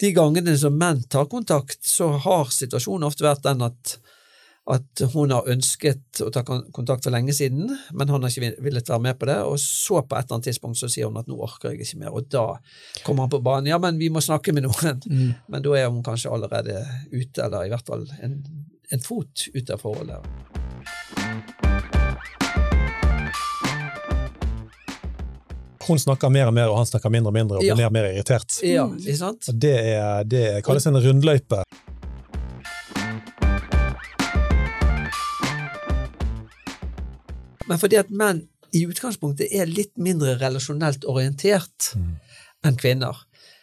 de gangene som menn tar kontakt, så har situasjonen ofte vært den at at hun har ønsket å ta kontakt for lenge siden, men han har ikke villet være med på det. Og så på et eller annet tidspunkt så sier hun at nå orker jeg ikke mer, og da kommer han på banen. Ja, men vi må snakke med noen. Mm. Men da er hun kanskje allerede ute, eller i hvert fall en, en fot ute av forholdet. Hun snakker mer og mer, og han snakker mindre og mindre, og blir ja. mer og mer irritert. Ja, ikke sant? Og det, er, det kalles en rundløype. Men fordi at menn i utgangspunktet er litt mindre relasjonelt orientert mm. enn kvinner,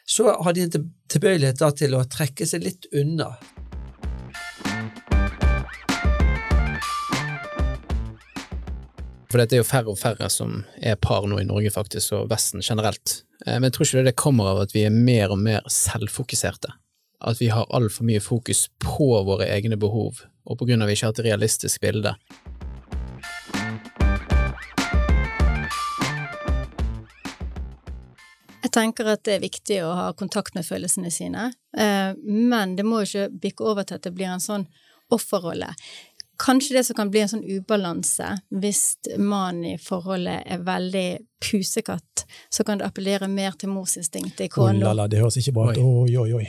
så har de en tilbøyelighet til å trekke seg litt unna. For det er jo færre og færre som er par nå i Norge, faktisk, og Vesten generelt. Eh, men jeg tror ikke det kommer av at vi er mer og mer selvfokuserte. At vi har altfor mye fokus på våre egne behov, og på grunn av at vi ikke har et realistisk bilde. Jeg tenker at det er viktig å ha kontakt med følelsene sine, eh, men det må jo ikke bikke over til at det blir en sånn offerrolle. Kanskje det som kan bli en sånn ubalanse hvis mannen i forholdet er veldig pusekatt, så kan det appellere mer til morsinstinktet i kona. Oh, det høres ikke bra ut. Oi, oi, oi.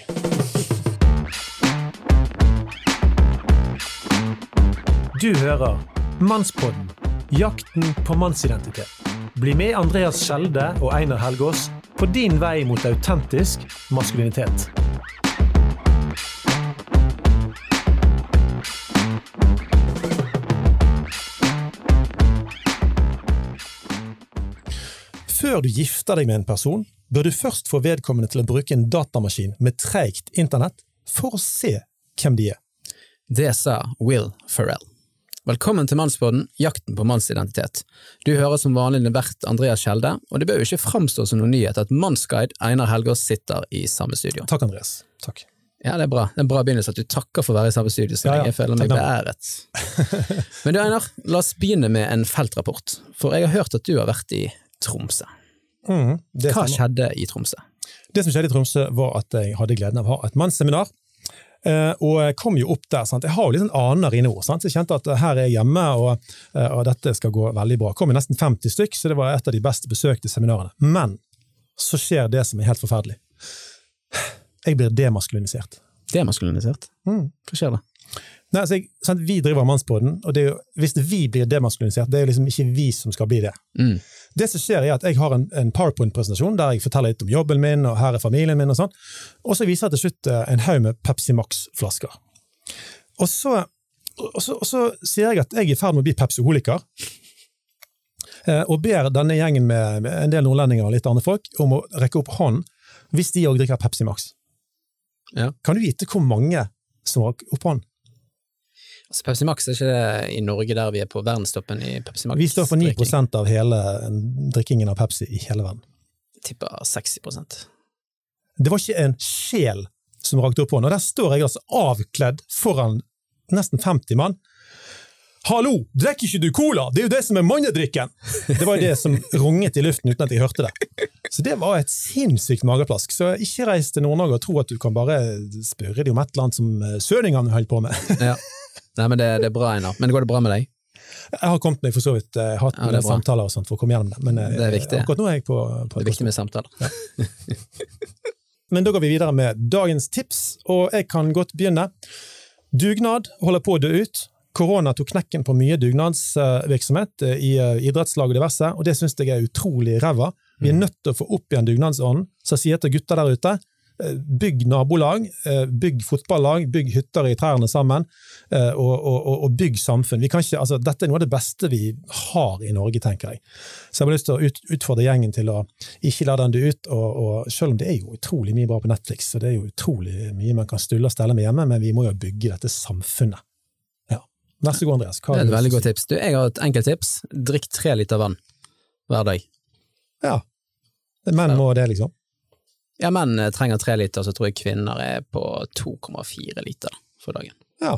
Du hører Mannspodden jakten på mannsidentitet. Bli med Andreas Skjelde og Einar Helgaas på din vei mot autentisk maskulinitet. Før du gifter deg med en person, bør du først få vedkommende til å bruke en datamaskin med treigt internett for å se hvem de er. Det sa Will Ferrell. Velkommen til Mannsbåten, jakten på mannsidentitet. Du hører som vanlig vert Andreas Kjelde, og det bør jo ikke framstå som noen nyhet at Mannsguide Einar Helgaas sitter i samme studio. Takk, Andreas. Takk. Ja, det er bra. Det er en bra begynnelse at du takker for å være i samme studio, så ja, ja. jeg føler meg beæret. Men du Einar, la oss begynne med en feltrapport, for jeg har hørt at du har vært i Tromsø. Mm, Hva skjedde i Tromsø? Det som skjedde i Tromsø, var at jeg hadde gleden av å ha et mannsseminar Uh, og jeg kom jo opp der. Sant? Jeg har jo litt sånn aner i nord. Sant? Så jeg kjente at her er jeg hjemme, og, uh, og, dette skal gå veldig bra. Jeg Kom i nesten 50 stykk, så det var et av de best besøkte seminarene. Men så skjer det som er helt forferdelig. Jeg blir demaskulinisert. Demaskulinisert? Mm. Hva skjer da? Nei, altså sant, Vi driver Mannspodden, og jo, hvis vi blir demaskulinisert, det er jo liksom ikke vi som skal bli det. Mm. Det som skjer er at Jeg har en, en PowerPoint-presentasjon der jeg forteller litt om jobben min, og her er familien min, og sånn. Og så viser jeg til slutt eh, en haug med Pepsi Max-flasker. Og så, og, så, og så, sier jeg at jeg er i ferd med å bli pepsiholiker. Eh, og ber denne gjengen med, med en del nordlendinger og litt andre folk om å rekke opp hånden hvis de òg drikker Pepsi Max. Ja. Kan du vite hvor mange som har opp hånden? Altså Pepsi Max er ikke det i Norge der vi er på verdenstoppen i Pepsi Max? Vi står for 9% av hele drikkingen av Pepsi i hele verden. Jeg tipper 60% Det var ikke en sjel som rakte opp hånden, og der står jeg altså avkledd foran nesten 50 mann. Hallo, drikker ikke du cola? Det er jo det som er mannedrikken! Det var jo det som runget i luften uten at jeg hørte det. Så det var et sinnssykt mageplask. Så ikke reis til Nord-Norge og tro at du kan bare spørre dem om et eller annet som eh, holdt holder på med. Ja. Nei, men det, det er bra, Einar. Men går det bra med deg? Jeg har kommet meg for så vidt, har hatt ja, samtaler og sånt for å komme gjennom det. Men eh, det er viktig. akkurat nå er jeg på, på Det er viktig med samtaler. Ja. men da går vi videre med dagens tips, og jeg kan godt begynne. Dugnad holder på å dø ut. Korona tok knekken på mye dugnadsvirksomhet eh, i idrettslag og diverse, og det syns jeg er utrolig ræva. Vi er mm. nødt til å få opp igjen dugnadsånden. Så jeg sier til gutta der ute, bygg nabolag, eh, bygg fotballag, bygg hytter i trærne sammen, eh, og, og, og bygg samfunn. Ikke, altså, dette er noe av det beste vi har i Norge, tenker jeg. Så jeg har lyst til å ut, utfordre gjengen til å ikke la den dø ut, og, selv om det er jo utrolig mye bra på Netflix, og det er jo utrolig mye man kan stulle og stelle med hjemme, men vi må jo bygge dette samfunnet. Ja. Vær så god, Andreas. det er et veldig godt tips. Du, jeg har et enkelt tips. Drikk tre liter vann hver dag. Ja. Menn må det, liksom? Ja, menn eh, trenger tre liter, så tror jeg kvinner er på 2,4 liter for dagen. Ja.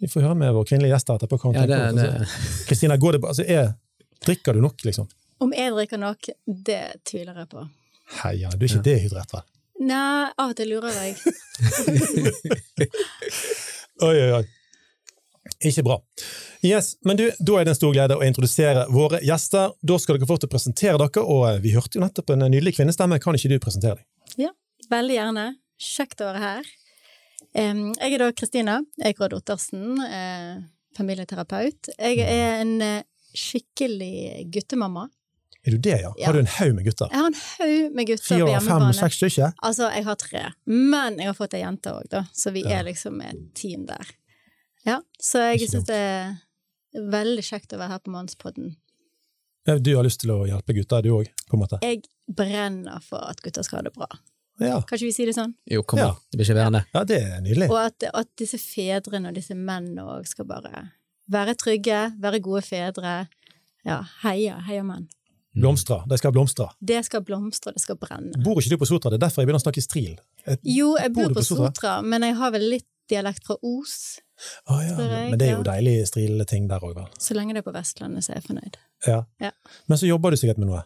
Vi får høre med vår kvinnelige gjest etterpå. Kristina, ja, altså, drikker du nok, liksom? Om jeg drikker nok, det tviler jeg på. Heia, du er ikke ja. dehydrert, vel? Nei, av og til lurer jeg. Oi, oi, oi. Ikke bra. Yes, men du, Da er det en stor glede å introdusere våre gjester. Da skal dere få til å presentere dere, og eh, vi hørte jo nettopp en nydelig kvinnestemme. Kan ikke du presentere deg? Ja, veldig gjerne. Kjekt å være her. Jeg er da Kristina Eikrod Ottersen, eh, familieterapeut. Jeg er en eh, skikkelig guttemamma. Er du det, ja? Ja. Har du en haug med gutter? Jeg har en haug med gutter Fire, på fem, hjemmebane. seks stykker? Altså, jeg har tre, men jeg har fått ei jente òg, da, så vi Ja. er liksom et team der. Ja, så jeg syns det er veldig kjekt å være her på Mannspodden. Ja, Du har lyst til å hjelpe gutter, du òg? Jeg brenner for at gutter skal ha det bra. Ja, Kan ikke vi si det sånn? Jo, kom Ja. Det blir ikke verre enn ja det er nydelig. Og at, at disse fedrene og disse mennene òg skal bare være trygge, være gode fedre. Ja, heia, heia menn. Blomstre. De skal blomstre. Det skal blomstre, det skal brenne. Bor ikke du på Sotra? Det er derfor jeg begynner å snakke stril. Et, Jo, jeg Bor bor på på? Sotra, men jeg har vel litt dialekt fra Os. Å ja, jeg, men det er jo deilig strilende strilting der òg, vel. Så lenge det er på Vestlandet, så er jeg fornøyd. Ja. Ja. Men så jobber du sikkert med noe?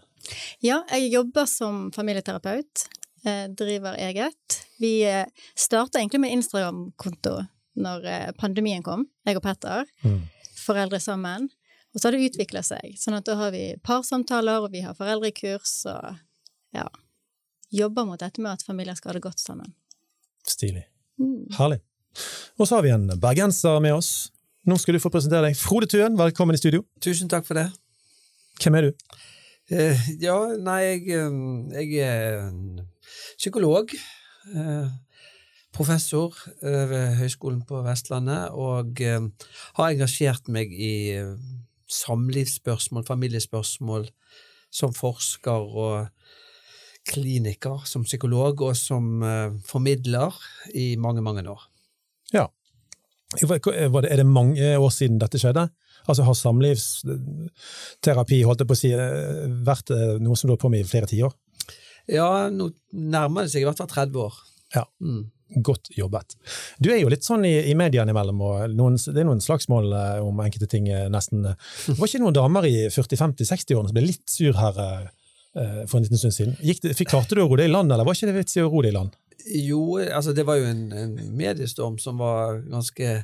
Ja, jeg jobber som familieterapeut. eh, Driver eget. Vi eh, starta egentlig med Instagram-konto når eh, pandemien kom, jeg og Petter. Mm. Foreldre sammen. Og så har det utvikla seg. Sånn at da har vi parsamtaler, og vi har foreldrekurs, og ja Jobber mot dette med at familier skal ha det godt sammen. Stilig. Mm. Herlig. Og så har vi en bergenser med oss. Nå skal du få presentere deg. Frode Tuen, velkommen i studio. Tusen takk for det. Hvem er du? Eh, ja, nei, jeg, eh, jeg er psykolog. Eh, professor ved Høgskolen på Vestlandet, og eh, har engasjert meg i eh, samlivsspørsmål, familiespørsmål, som forsker og kliniker, som psykolog og som eh, formidler i mange, mange år. Ja. Var det, er det mange år siden dette skjedde? Altså Har samlivsterapi holdt jeg på å si, eh, vært eh, noe som du har på med i flere tiår? Ja, nå nærmer det seg i hvert fall 30 år. Ja. Mm. Godt jobbet. Du er jo litt sånn i, i mediene imellom, og noen, det er noen slagsmål eh, om enkelte ting, eh, nesten. Det var ikke noen damer i 40-50-60-årene som ble litt sur her eh, eh, for en liten stund siden? Gikk fikk, klarte du å ro det i land, eller var ikke det vits i å ro det i land? Jo, altså det var jo en, en mediestorm som var ganske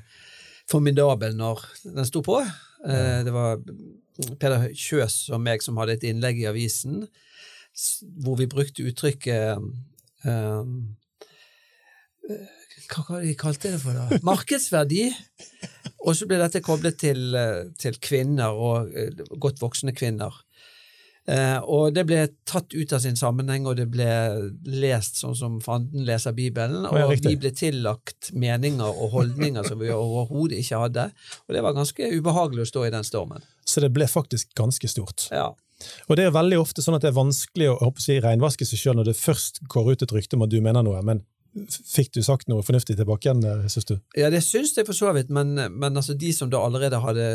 formidabel når den sto på. Eh, det var Peder Kjøs og meg som hadde et innlegg i avisen hvor vi brukte uttrykket eh, Hva var det de kalte det for, da? Markedsverdi. Og så ble dette koblet til, eh, til kvinner, og eh, godt voksne kvinner. Eh, og det ble tatt ut av sin sammenheng, og det ble lest sånn som fanden leser Bibelen, og vi ble tillagt meninger og holdninger som vi overhodet ikke hadde. Og det var ganske ubehagelig å stå i den stormen. Så det ble faktisk ganske stort. Ja. Og det er veldig ofte sånn at det er vanskelig å, å si, reinvaske seg sjøl når det først går ut et rykte om at du mener noe, men fikk du sagt noe fornuftig tilbake igjen, eh, syns du? Ja, det syns jeg for så vidt, men, men altså de som da allerede hadde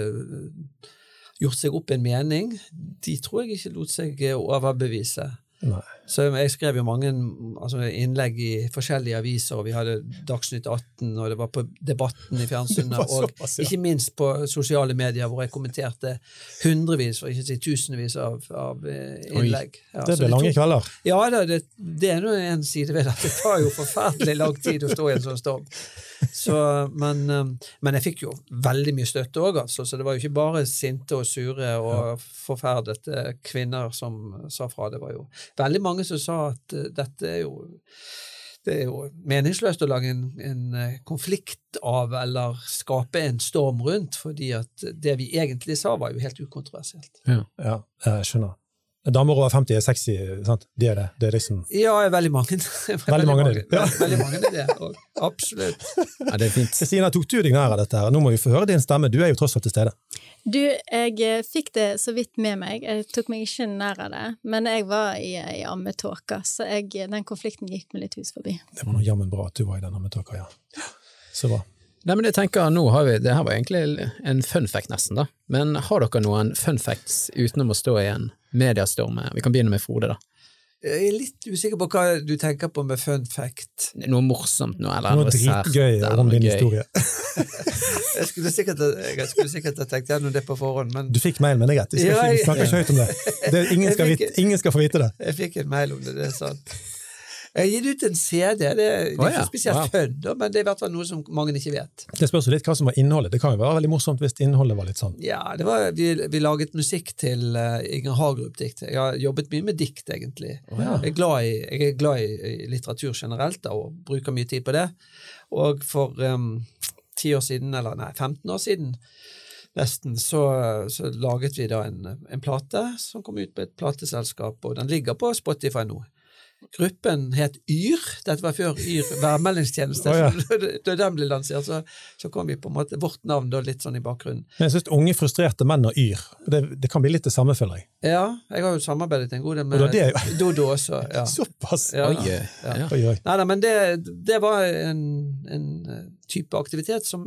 gjort seg opp en mening, de tror jeg ikke lot seg øh, overbevise. Nei. Så jeg skrev jo mange altså, innlegg i forskjellige aviser, og vi hadde Dagsnytt 18, og det var på Debatten i fjernsynet, og såpass, ja. ikke minst på sosiale medier, hvor jeg kommenterte hundrevis, for ikke å si tusenvis av, av eh, innlegg. Ja, Det ble lange kvelder. ja, det, det er nå en side ved det. Det tar jo forferdelig lang tid å stå i en sånn storm. Så, men, um, men jeg fikk jo veldig mye støtte òg, altså. Så det var jo ikke bare sinte og sure og forferdete kvinner som sa fra. Det var jo veldig mange som sa at uh, dette er jo det er jo meningsløst å lage en, en eh, konflikt av eller skape en storm rundt, fordi at det vi egentlig sa, var jo helt ukontroversielt. Ja, jeg skjønner. Damer over 50 er sexy, sant? De er det. Det er liksom Ja, veldig mange. Veldig mange mange. det. Ja. Veldig mange er det, og absolutt. Ja, det er fint. Kristina, tok du deg nær av dette her? Nå må vi få høre din stemme, du er jo tross alt til stede. Du, jeg eh, fikk det så vidt med meg. Jeg tok meg ikke nær av det. Men jeg var i i ammetåka, så jeg, den konflikten gikk meg litt hus forbi. Det var nå jammen bra at du var i den ammetåka, ja. Så bra. Nei, men jeg tenker, nå har vi, Det her var egentlig en fun fact, nesten. da. Men har dere noen fun facts utenom å stå i en mediestorm? Vi kan begynne med Frode. da. Jeg er litt usikker på hva du tenker på med fun fact. Noe morsomt noe, eller Noe noe dritgøy om din gøy. historie. Jeg skulle sikkert, jeg skulle sikkert ha tenkt gjennom det på forhånd, men Du fikk mail, men det er greit. Vi, Ja, vi snakker ikke høyt om det. det ingen, skal fikk- vite, ingen skal få vite det. jeg fikk en mail om det, det er sant. Jeg har gitt ut en CD. Det er, ikke oh, ja. spesielt Wow. fun, da, men det er i hvert fall noe som mange ikke vet. Det spørs jo litt hva som var innholdet. Det kan jo være veldig morsomt hvis innholdet var litt sånn. Ja, det var, vi, vi laget musikk til uh, Inger Hagerup-dikt. Jeg har jobbet mye med dikt, egentlig. ja. Jeg er glad, i, jeg er glad i, i litteratur generelt da, og bruker mye tid på det. Og for um, 10 år siden, eller nei, 15 år siden nesten, så, så laget vi da en, en plate som kom ut på et plateselskap, og den ligger på Spotify nå. Gruppen het Yr. Dette var før Yr værmeldingstjeneste. Oh, ja. Da den ble lansert, så, så kom vi på en måte vårt navn da litt sånn i bakgrunnen. Men jeg syns unge, frustrerte menn og yr, det, det kan bli litt det samme, føler jeg. Ja, jeg har jo samarbeidet en god del med Og det Dodo også. Ja. Såpass! Ja. Oi, Ja. ja. Oi, oi. Nei, nei, men det, det var en, en type aktivitet som,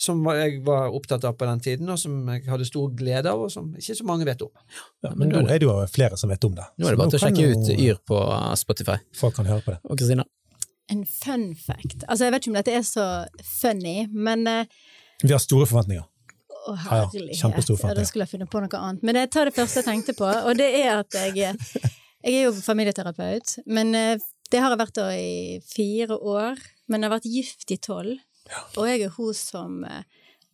som jeg var opptatt av på den tiden, og som jeg hadde stor glede av, og som ikke så mange vet om. Ja, men nå er det jo flere som vet om det. Nå er det bare til å sjekke ut Yr på Spotify. Folk kan høre på det. Og Kristina? En fun fact. Altså, jeg vet ikke om dette er så funny, men uh, Vi har store forventninger. Å, herlighet. ja. herlighet. forventninger. Ja, da skulle jeg funnet på noe annet. Men jeg tar det første jeg tenkte på, og det er at jeg Jeg er jo familieterapeut, men eh, det har jeg vært da i fire år. Men jeg har vært gift i tolv, og jeg er hun som eh,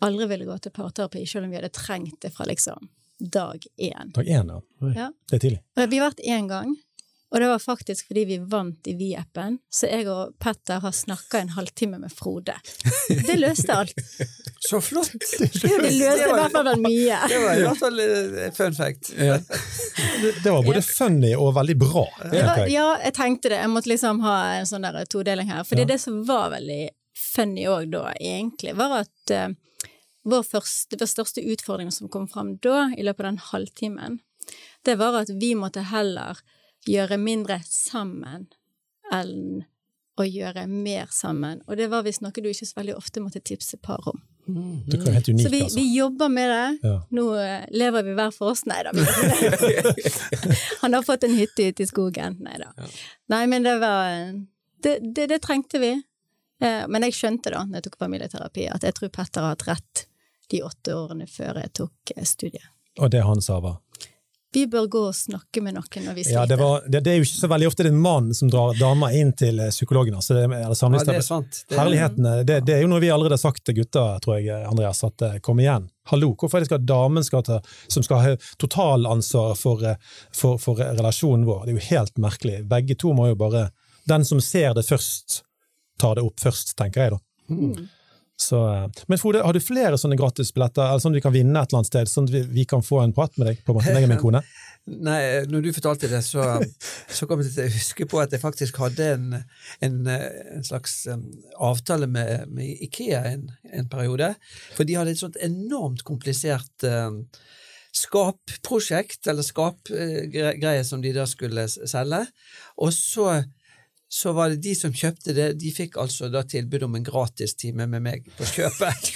aldri ville gå til parterapi, selv om vi hadde trengt det fra liksom dag én. Dag én, ja. Ja. Det er tidlig. Og Vi har vært én gang, og det var faktisk fordi vi vant i Vi-appen. Så jeg og Petter har snakka en halvtime med Frode. Det løste alt. Så flott! Det løste i hvert fall vel mye. Det var i hvert fall eh, fun fact. Det, det var både funny og veldig bra. Var, ja, jeg tenkte det. Jeg måtte liksom ha en sånn der todeling her. Fordi Ja. det som var veldig funny òg da, egentlig, var at uh, vår, første, vår største utfordring som kom fram da, i løpet av den halvtimen, det var at vi måtte heller gjøre mindre sammen enn å gjøre mer sammen. Og det var visst noe du ikke så veldig ofte måtte tipse par om. Det er helt unikt, Så vi, altså. vi jobber med det. Ja. Nå eh, lever vi hver for oss. Nei da. Han har fått en hytte ute i skogen. Nei da. Nei, men det var Det, det, det trengte vi. Eh, Men jeg skjønte da, når jeg tok familieterapi, at jeg tror Petter har hatt rett de åtte årene før jeg tok eh, studiet. Og det han sa var Vi bør gå og snakke med noen når vi sliter. Ja, det, var, det, det er jo ikke så veldig ofte det er en mann som drar damer inn til eh, psykologen. Altså, det, eller Ja, det er sant. Det, Herlighetene, det, det er jo noe vi allerede har sagt til gutta, tror jeg, Andreas, at eh, kom igjen. Hallo, hvorfor er det skal damen skal ta, som skal ha totalansvar for, eh, for, for relasjonen vår? Det er jo helt merkelig. Begge to må jo bare Den som ser det først, tar det opp først, tenker jeg da. Mm. Så, eh, men Frode, har du flere sånne gratisbilletter eller sånn vi kan vinne et eller annet sted, sånn at vi, vi kan få en prat med deg? på en måte, meg og min kone? Nei, når du fortalte det, så, så kom jeg til å huske på at jeg faktisk hadde en, en, eh, en slags um, avtale med, med Ikea en, en periode. For de hadde et sånt enormt komplisert um, skapprosjekt, eller skapgreie som de da skulle selge. Og så, så var det de som kjøpte det, de fikk altså da tilbud om en gratistime med meg på kjøpet.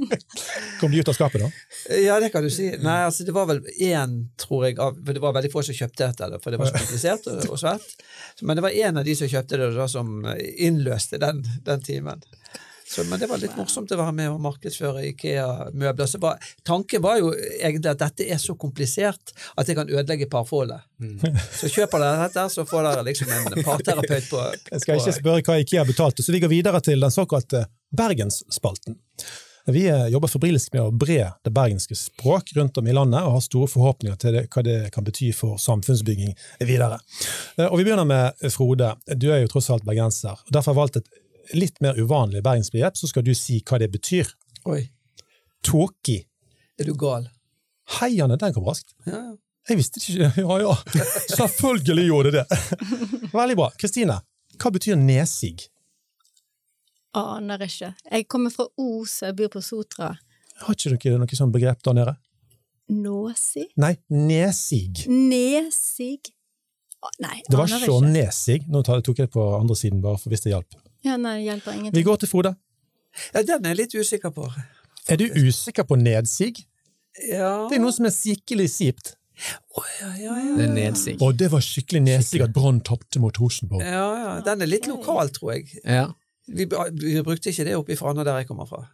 Kom de ut av skapet, da? Ja, det kan du si. Nei, altså det var vel én, tror jeg, av, for det var veldig få som kjøpte dette, for det var så komplisert og, og svært. Men det var én av de som kjøpte det, da, som innløste den, den timen. Så, men det var litt morsomt å være med og markedsføre Ikea-møbler. Så var, tanken var jo egentlig at dette er så komplisert at det kan ødelegge parforholdet. Så kjøper dere dette, så får dere liksom en parterapeut på, Jeg skal ikke spørre hva Ikea betalte, så vi går videre til den såkalte Bergensspalten. Vi eh, jobber febrilsk med å bre det bergenske språk rundt om i landet, og har store forhåpninger til det, hva det kan bety for samfunnsbygging videre. Eh, Og Vi begynner med Frode. Du er jo tross alt bergenser. og Derfor har jeg valgt et litt mer uvanlig bergensbegrep, så skal du si hva det betyr. Oi, Tåki. er du gal? Hei, Anne, den kom raskt. Ja, ja. Jeg visste ikke Ja ja, selvfølgelig gjorde det det! Veldig bra. Kristine, hva betyr nesig? Aner ikke. Jeg kommer fra Os, jeg bor på Sotra. Har ikke dere noe sånt begrep der nede? Nåsig? Nei, nesig. Nesig? Nei, aner ikke. Det var så nesig. Nå tok jeg det på andre siden, bare for hvis det hjalp. Ja, nei, det hjelper ingenting. Vi går til Frode. ja, den er jeg litt usikker på. Er du usikker på nedsig? Ja, Det er noe som er skikkelig kjipt. Å, ja, ja, ja. Det er nedsig. Og det var skikkelig nedsig at Brann tapte mot Rosenborg. Ja, ja, den er litt lokal, tror jeg. Ja. Vi, vi brukte ikke det oppe i Frana, der jeg kommer fra.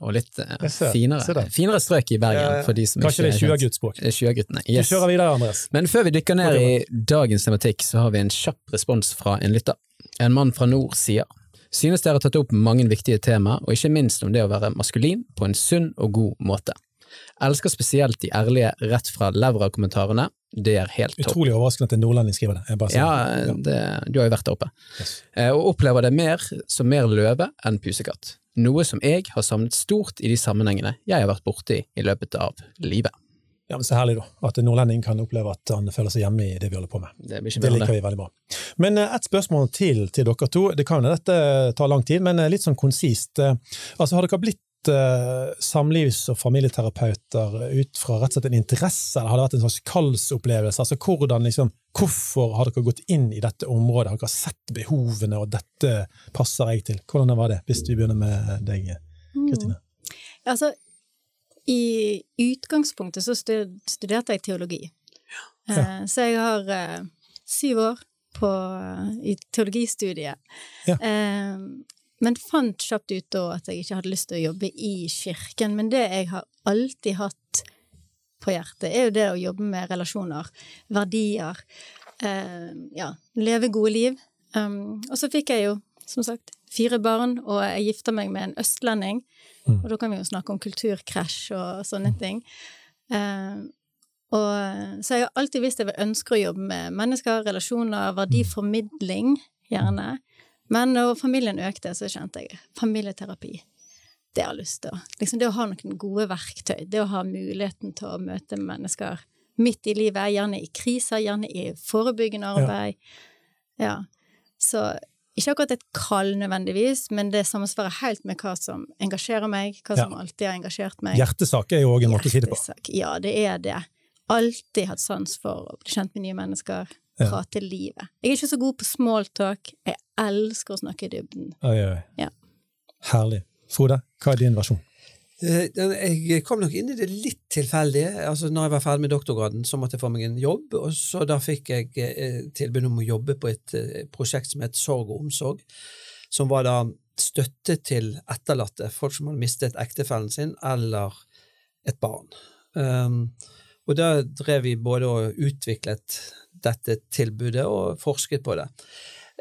og litt eh, ser- finere, ser finere strøk i Bergen. Ja, ja. For de som Kanskje det ikke helt- 20-gudsspråk. Det er 20-guttene. Vi Yes. kjører videre, Andreas. Men før vi dykker ned i dagens tematikk, så har vi en kjapp respons fra en lytter. En mann fra nord sier Synes dere har tatt opp mange viktige tema, og ikke minst om det å være maskulin på en sunn og god måte. Elsker spesielt de ærlige rett fra levra-kommentarene. Det er helt topp. Utrolig overraskende at en nordlending skriver det. Ja, det. det, du har jo vært der oppe. Yes. Eh, Og opplever det mer som mer løve enn pusekatt. Noe som jeg har savnet stort i de sammenhengene jeg har vært borti i løpet av livet. Ja, men Så herlig, da. At en nordlending kan oppleve at han føler seg hjemme i det vi holder på med. Det blir ikke Det liker vi veldig bra. Men eh, et spørsmål til til dere to. Det kan jo dette ta lang tid, men eh, litt sånn konsist. Eh, Altså, Har dere blitt eh, samlivs- og familieterapeuter ut fra rett og slett en interesse, eller har det vært en slags kallsopplevelse? Altså, hvordan, liksom, hvorfor har dere gått inn i dette området? Har dere sett behovene, og dette passer jeg til? Hvordan var det, hvis vi begynner med deg, Kristine? Altså, i utgangspunktet så studerte jeg teologi. Ja. Så jeg har eh, syv år på, i teologistudiet. Ja. Eh, men fant kjapt ut da at jeg ikke hadde lyst til å jobbe i kirken. Men det jeg har alltid hatt på hjertet, er jo det å jobbe med relasjoner, verdier, eh, ja, leve gode liv. Og så fikk jeg jo, som sagt, fire barn, og jeg gifta meg med en østlending. Mm. Og da kan vi jo snakke om kulturkrasj og sånne ting. Eh, og, så jeg har alltid visst jeg ønsker å jobbe med mennesker, relasjoner, verdiformidling, gjerne. Men når familien økte, så kjente jeg familieterapi. Det har lyst til. Liksom det å ha noen gode verktøy, det å ha muligheten til å møte mennesker midt i livet, gjerne i kriser, gjerne i forebyggende arbeid. Ja. Så ikke akkurat et kall nødvendigvis, men det samsvarer helt med hva som engasjerer meg, hva som alltid har engasjert meg. Hjertesak er jo òg en måte å si det på. Ja, det er det. Alltid hatt sans for å bli kjent med nye mennesker, Ja. prate livet. Jeg er ikke så god på smalltalk, jeg elsker å snakke i dybden. Oi, oi. Ja. Herlig. Frode, hva er din versjon? Eh, Jeg kom nok inn i det litt tilfeldig. Altså, når jeg var ferdig med doktorgraden, så måtte jeg få meg en jobb, og så da fikk jeg eh, tilbud om å jobbe på et eh, prosjekt som het Sorg og omsorg, som var da støtte til etterlatte, folk som hadde mistet ektefellen sin eller et barn. Um, og da drev vi både og utviklet dette tilbudet og forsket på det.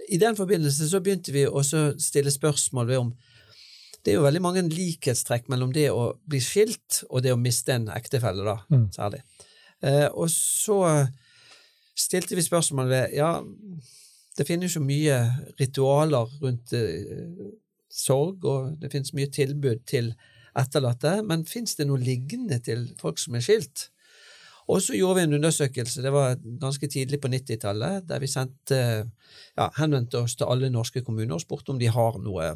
I den forbindelse så begynte vi også å stille spørsmål ved om det er jo veldig mange likhetstrekk mellom det å bli skilt og det å miste en ektefelle, da, Mm. særlig. Eh, og så stilte vi spørsmål ved Ja, det finnes jo mye ritualer rundt eh, sorg, og det finnes mye tilbud til etterlatte, men fins det noe lignende til folk som er skilt? Og så gjorde vi en undersøkelse, det var ganske tidlig på 90-tallet, der vi sendte, ja, henvendte oss til alle norske kommuner og spurte om de har noe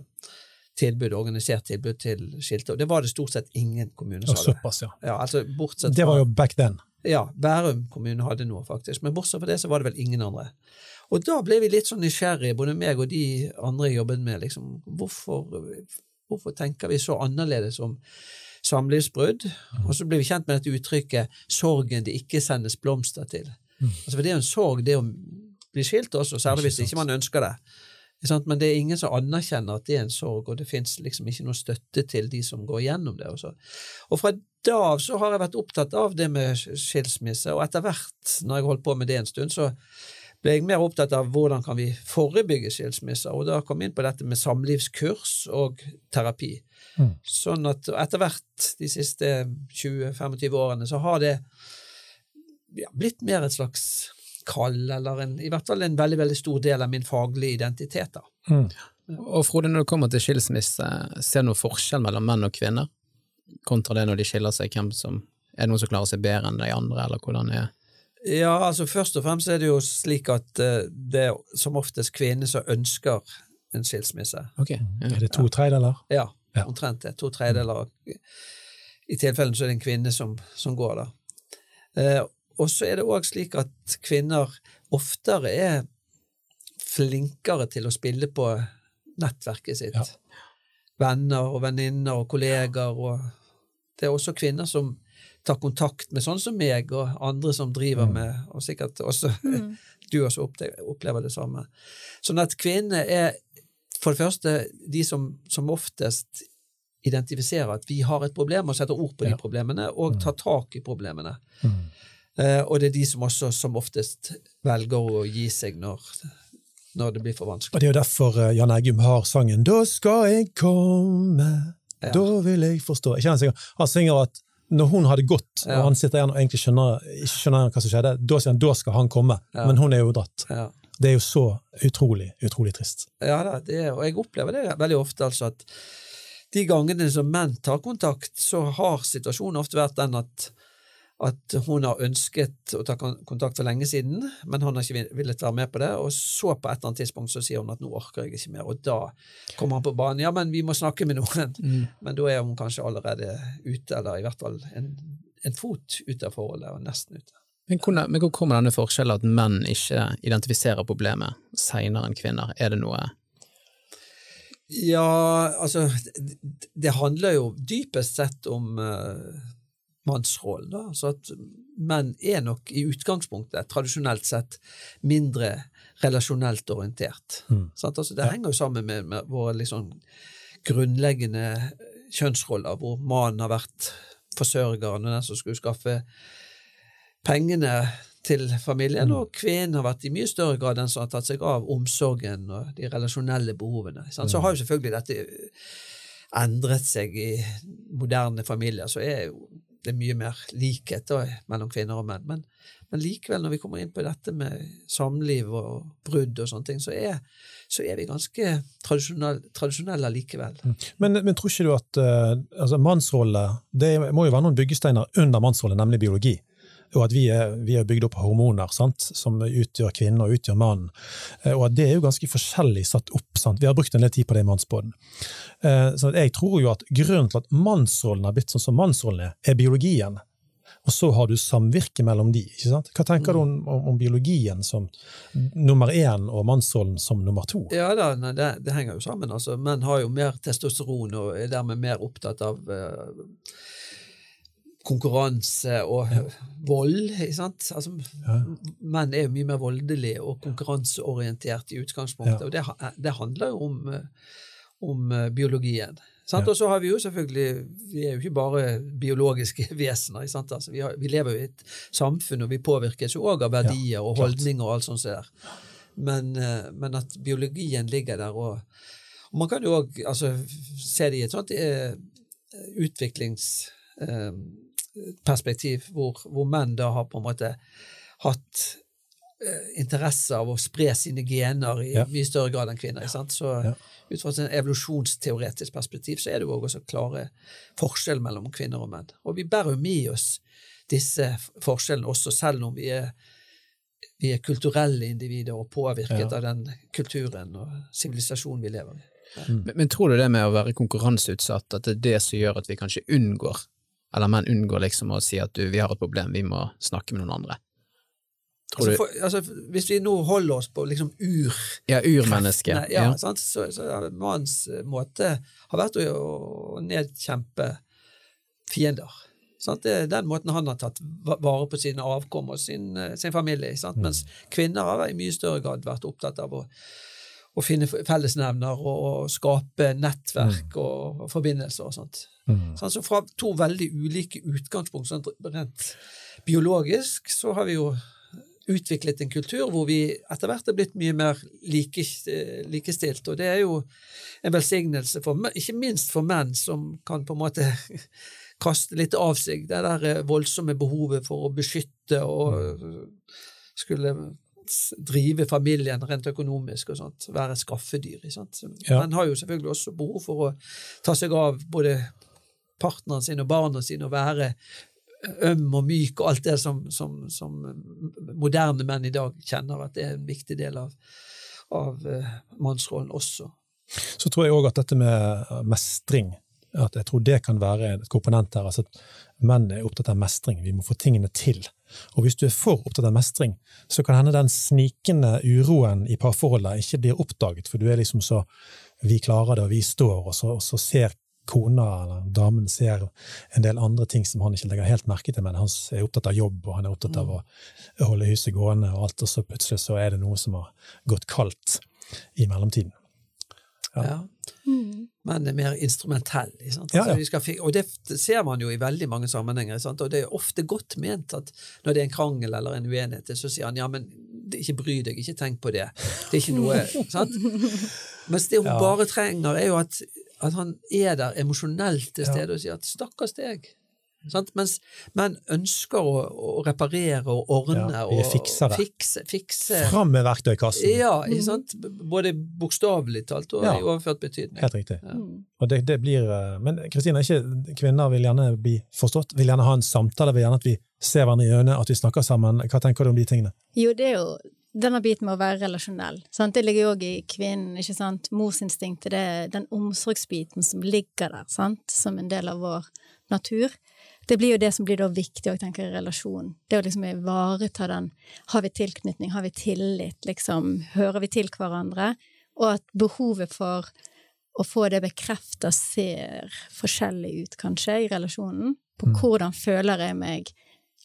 tilbud, organisert tilbud til skilte. Og det var det stort sett ingen kommuner som hadde. såpass, ja. Ja, altså bortsett Det var jo back then. ja, Bærum kommune hadde noe, faktisk, men bortsett fra det så var det vel ingen andre. Og da ble vi litt sånn nysgjerrige, både meg og de andre jeg jobbet med, liksom, hvorfor, hvorfor tenker vi så annerledes om samlivsbrudd? Og så ble vi kjent med dette uttrykket 'sorgen det ikke sendes blomster til'. Altså, for det er jo en sorg, det å bli skilt også, særlig hvis ikke man ønsker det. Men det er ingen som anerkjenner at det er en sorg, og det fins liksom ikke noe støtte til de som går gjennom det. Også. Og fra da av så har jeg vært opptatt av det med skilsmisse, og etter hvert, når jeg holdt på med det en stund, så ble jeg mer opptatt av hvordan kan vi forebygge skilsmisser, og da kom jeg inn på dette med samlivskurs og terapi. Mm. Sånn at etter hvert, de siste 20-25 årene, så har det ja, blitt mer et slags kall, eller en, i hvert fall en veldig, veldig stor del av min faglige identitet. da. Mm. Og Frode, når det kommer til skilsmisse, ser du noen forskjell mellom menn og kvinner? Kontra det når de skiller seg, hvem som Er det noen som klarer seg bedre enn de andre, eller hvordan er Ja, altså Først og fremst er det jo slik at eh, det er som oftest kvinner som ønsker en skilsmisse. Ok, ja. Er det to tredjedeler? Ja, Ja. omtrent det. To tredjedeler. I tilfellen så er det en kvinne som, som går, da. Eh, og så er det òg slik at kvinner oftere er flinkere til å spille på nettverket sitt. Ja. Venner og venninner og kolleger. og Det er også kvinner som tar kontakt med sånn som meg og andre som driver Mm. med Og sikkert også du også opplever det samme. Sånn at kvinner er for det første de som som oftest identifiserer at vi har et problem, og setter ord på Ja. de problemene, og tar tak i problemene. Mm. Eh, og det er de som også som oftest velger å gi seg når, når det blir for vanskelig. Og det er jo derfor eh, Jan Eggum har sangen 'Da skal jeg komme, Ja. da vil jeg forstå'. Jeg han, synger, at når hun hadde gått, Ja. og han sitter igjen og egentlig skjønner, ikke skjønner hva som skjedde, da sier han 'da skal han komme', Ja. men hun er jo dratt. Ja. Det er jo så utrolig, utrolig trist. Ja da, det, og jeg opplever det veldig ofte, altså at de gangene som menn tar kontakt, så har situasjonen ofte vært den at, at hun har ønsket å ta kontakt for lenge siden, men han har ikke villet være med på det, og så på et eller annet tidspunkt så sier hun at nå orker jeg ikke mer, og da kommer han på banen. Ja, men vi må snakke med noen. Mm. Men da er hun kanskje allerede ute, eller i hvert fall en, en fot ute av forholdet, og nesten ute. Men hvor, men hvor kommer denne forskjellen at menn ikke identifiserer problemet seinere enn kvinner? Er det noe Ja, altså det, det handler jo dypest sett om uh, mannsrollen. da, altså at Menn er nok i utgangspunktet tradisjonelt sett mindre relasjonelt orientert. Mm. Altså, det henger jo sammen med, med våre liksom grunnleggende kjønnsroller, hvor mannen har vært forsørgeren og den som skulle skaffe pengene til familien, Mm. og kvinnen har vært i mye større grad den som har tatt seg av omsorgen og de relasjonelle behovene. Sant? Så Mm. har jo selvfølgelig dette endret seg i moderne familier, så er jo det er mye mer likhet mellom kvinner og menn. Men, men likevel, når vi kommer inn på dette med samliv og brudd og sånne ting, så er, så er vi ganske tradisjonelle, tradisjonelle likevel. Men, men tror ikke du at eh, altså, mannsrolle Det må jo være noen byggesteiner under mannsrolle, nemlig biologi. Og at vi er, vi er bygd opp av hormoner sant? som utgjør kvinnen og utgjør mannen. Eh, Og at det er jo ganske forskjellig satt opp. Sant? Vi har brukt en del tid på det i Mannsbåten. Eh, Så jeg tror jo at grunnen til at mannsrollen har blitt sånn som mannsrollen er, er biologien. Og så har du samvirke mellom de. ikke sant? Hva tenker du om, om, om biologien som nummer én og mannsrollen som nummer to? Ja da, nei, det, det henger jo sammen. altså. Menn har jo mer testosteron og er dermed mer opptatt av eh, konkurranse og vold. ikke sant? Altså, Ja. Menn er jo mye mer voldelige og konkurranseorientert i utgangspunktet, Ja. og det, det handler jo om, eh, om eh, biologien. Ja. Og så har vi jo selvfølgelig Vi er jo ikke bare biologiske vesener. Altså, vi, har, vi lever jo i et samfunn, og vi påvirkes jo òg av verdier og holdninger og alt sånt der. Men, eh, men at biologien ligger der, og, og man kan jo òg altså, se det i et sånt eh, utviklingsperspektiv, hvor, hvor menn da har på en måte hatt eh, interesse av å spre sine gener i Ja. mye større grad enn kvinner. ikke sant? Så Ja. ut fra et evolusjonsteoretisk perspektiv så er det jo også klare forskjeller mellom kvinner og menn. Og vi bærer jo med oss disse forskjellene også, selv om vi er, vi er kulturelle individer og påvirket Ja. av den kulturen og sivilisasjonen vi lever i. Men, men tror du det med å være konkurranseutsatt, at det er det som gjør at vi kanskje unngår, eller menn unngår liksom å si at du, vi har et problem, vi må snakke med noen andre? Tror Altså, for, altså, hvis vi nå holder oss på liksom ur ja, urmenneske. Ja, Ja. Sant? Så, så mannens eh, måte har vært å, å nedkjempe fiender. Sant? Det er den måten han har tatt vare på sine avkom og sin, eh, sin familie. Sant? Mm. Mens kvinner har i mye større grad vært opptatt av å, å finne fellesnevner og, skape nettverk og, og forbindelser og sånt. Mm. Sant? Så fra to veldig ulike utgangspunkt, sånn rent biologisk, så har vi jo utviklet en kultur hvor vi etter hvert er blitt mye mer like, likestilt. Og det er jo en velsignelse, for, ikke minst for menn, som kan på en måte kaste litt av seg det der eh, voldsomme behovet for å beskytte og skulle s- drive familien rent økonomisk og sånt, være skaffedyr. Sant? Ja. Men har jo selvfølgelig også behov for å ta seg av både partneren sin og barna sine og være øm og myk og alt det som, som, som moderne menn i dag kjenner at det er en viktig del av, av eh, mannsrollen også. Så tror jeg òg at dette med mestring at jeg tror det kan være et komponent her. altså at Menn er opptatt av mestring, vi må få tingene til. Og hvis du er for opptatt av mestring, så kan hende den snikende uroen i parforholdet ikke blir oppdaget, for du er liksom så Vi klarer det, og vi står, og så, og så ser kona eller damen ser en del andre ting som han ikke legger helt merke til, men han er opptatt av jobb, og han er opptatt av å holde huset gående, og alt, og så plutselig så er det noe som har gått kaldt i mellomtiden. Ja. Ja. Mm. men er mer instrumentell. Altså, skal og det ser man jo i veldig mange sammenhenger. Sant? Og det er ofte godt ment at når det er en krangel eller en uenighet, så sier han ja, men ikke bry deg, ikke tenk på det. Det er ikke noe sant? Mens det hun Ja. bare trenger, er jo at, at han er der emosjonelt til Ja. stede og sier at stakkars deg. Sant? Mens menn ønsker å, å reparere og ordne Ja, og fikse, fikse Fram med verktøykassen. Ja, ikke sant? Både bokstavelig talt og Ja. i overført betydning. Helt riktig. Ja. Mm. Og det, det blir, eh, men Kristina, ikke kvinner vil gjerne bli forstått, vil gjerne ha en samtale, vil gjerne at vi ser hverandre i øynene, at vi snakker sammen. Hva tenker du om de tingene? Jo, det er jo denne biten med å være relasjonell. Sant? Det ligger jo òg i kvinnen, ikke sant. Morsinstinktet, det er den omsorgsbiten som ligger der, sant, som en del av vår natur. Det blir jo det som blir da viktig å tenke i relasjon. Det å liksom ivareta den Har vi tilknytning, har vi tillit, liksom? Hører vi til hverandre? Og at behovet for å få det bekrefta ser forskjellig ut, kanskje, i relasjonen. På Mm. hvordan føler jeg meg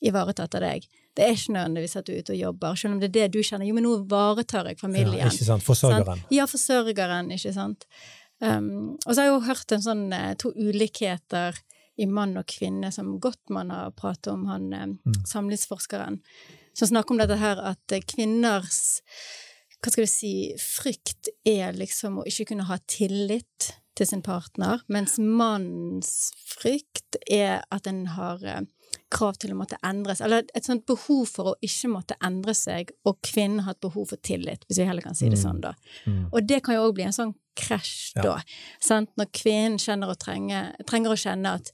ivaretatt av deg. Det er ikke nødvendigvis at du er ute og jobber, selv om det er det du kjenner. Jo, men nå ivaretar jeg familien. Ja, ikke sant? Forsørgeren. Sant? Ja, forsørgeren, ikke sant. Um, og så har jeg jo hørt en sånn eh, to ulikheter i mann og kvinne som Gottmann har pratet om, han eh, Mm. samlivsforskeren, som snakker om dette her at eh, kvinners hva skal du si, frykt er liksom å ikke kunne ha tillit til sin partner, mens mannens frykt er at en har eh, krav til å måtte endres, eller et sånt behov for å ikke måtte endre seg, og kvinnen har et behov for tillit, hvis vi heller kan si det Mm. sånn, da. Mm. Og det kan jo òg bli en sånn krasj, Ja. da. Sant? Når kvinnen kjenner, å trenge, trenger å kjenne at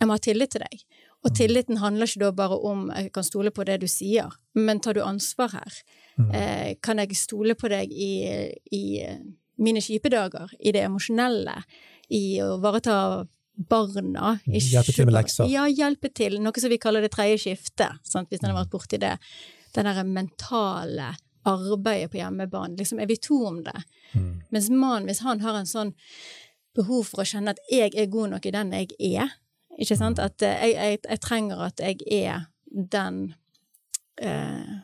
jeg må ha tillit til deg. Og Mm. tilliten handler ikke da bare om jeg kan stole på det du sier, men tar du ansvar her? Mm. Eh, kan jeg stole på deg i, i eh, mine kjipe dager, i det emosjonelle, i å ivareta barna? Hjelpe til med lekser. Ja, hjelpe til. Noe som vi kaller det tredje skiftet, sant? hvis en har vært borti det. Den derre mentale arbeidet på hjemmebane. Liksom, er vi to om det? Mm. Mens mannen, hvis han har en sånn behov for å kjenne at jeg er god nok i den jeg er, ikke sant? At eh, jeg, jeg, jeg trenger at jeg er den eh,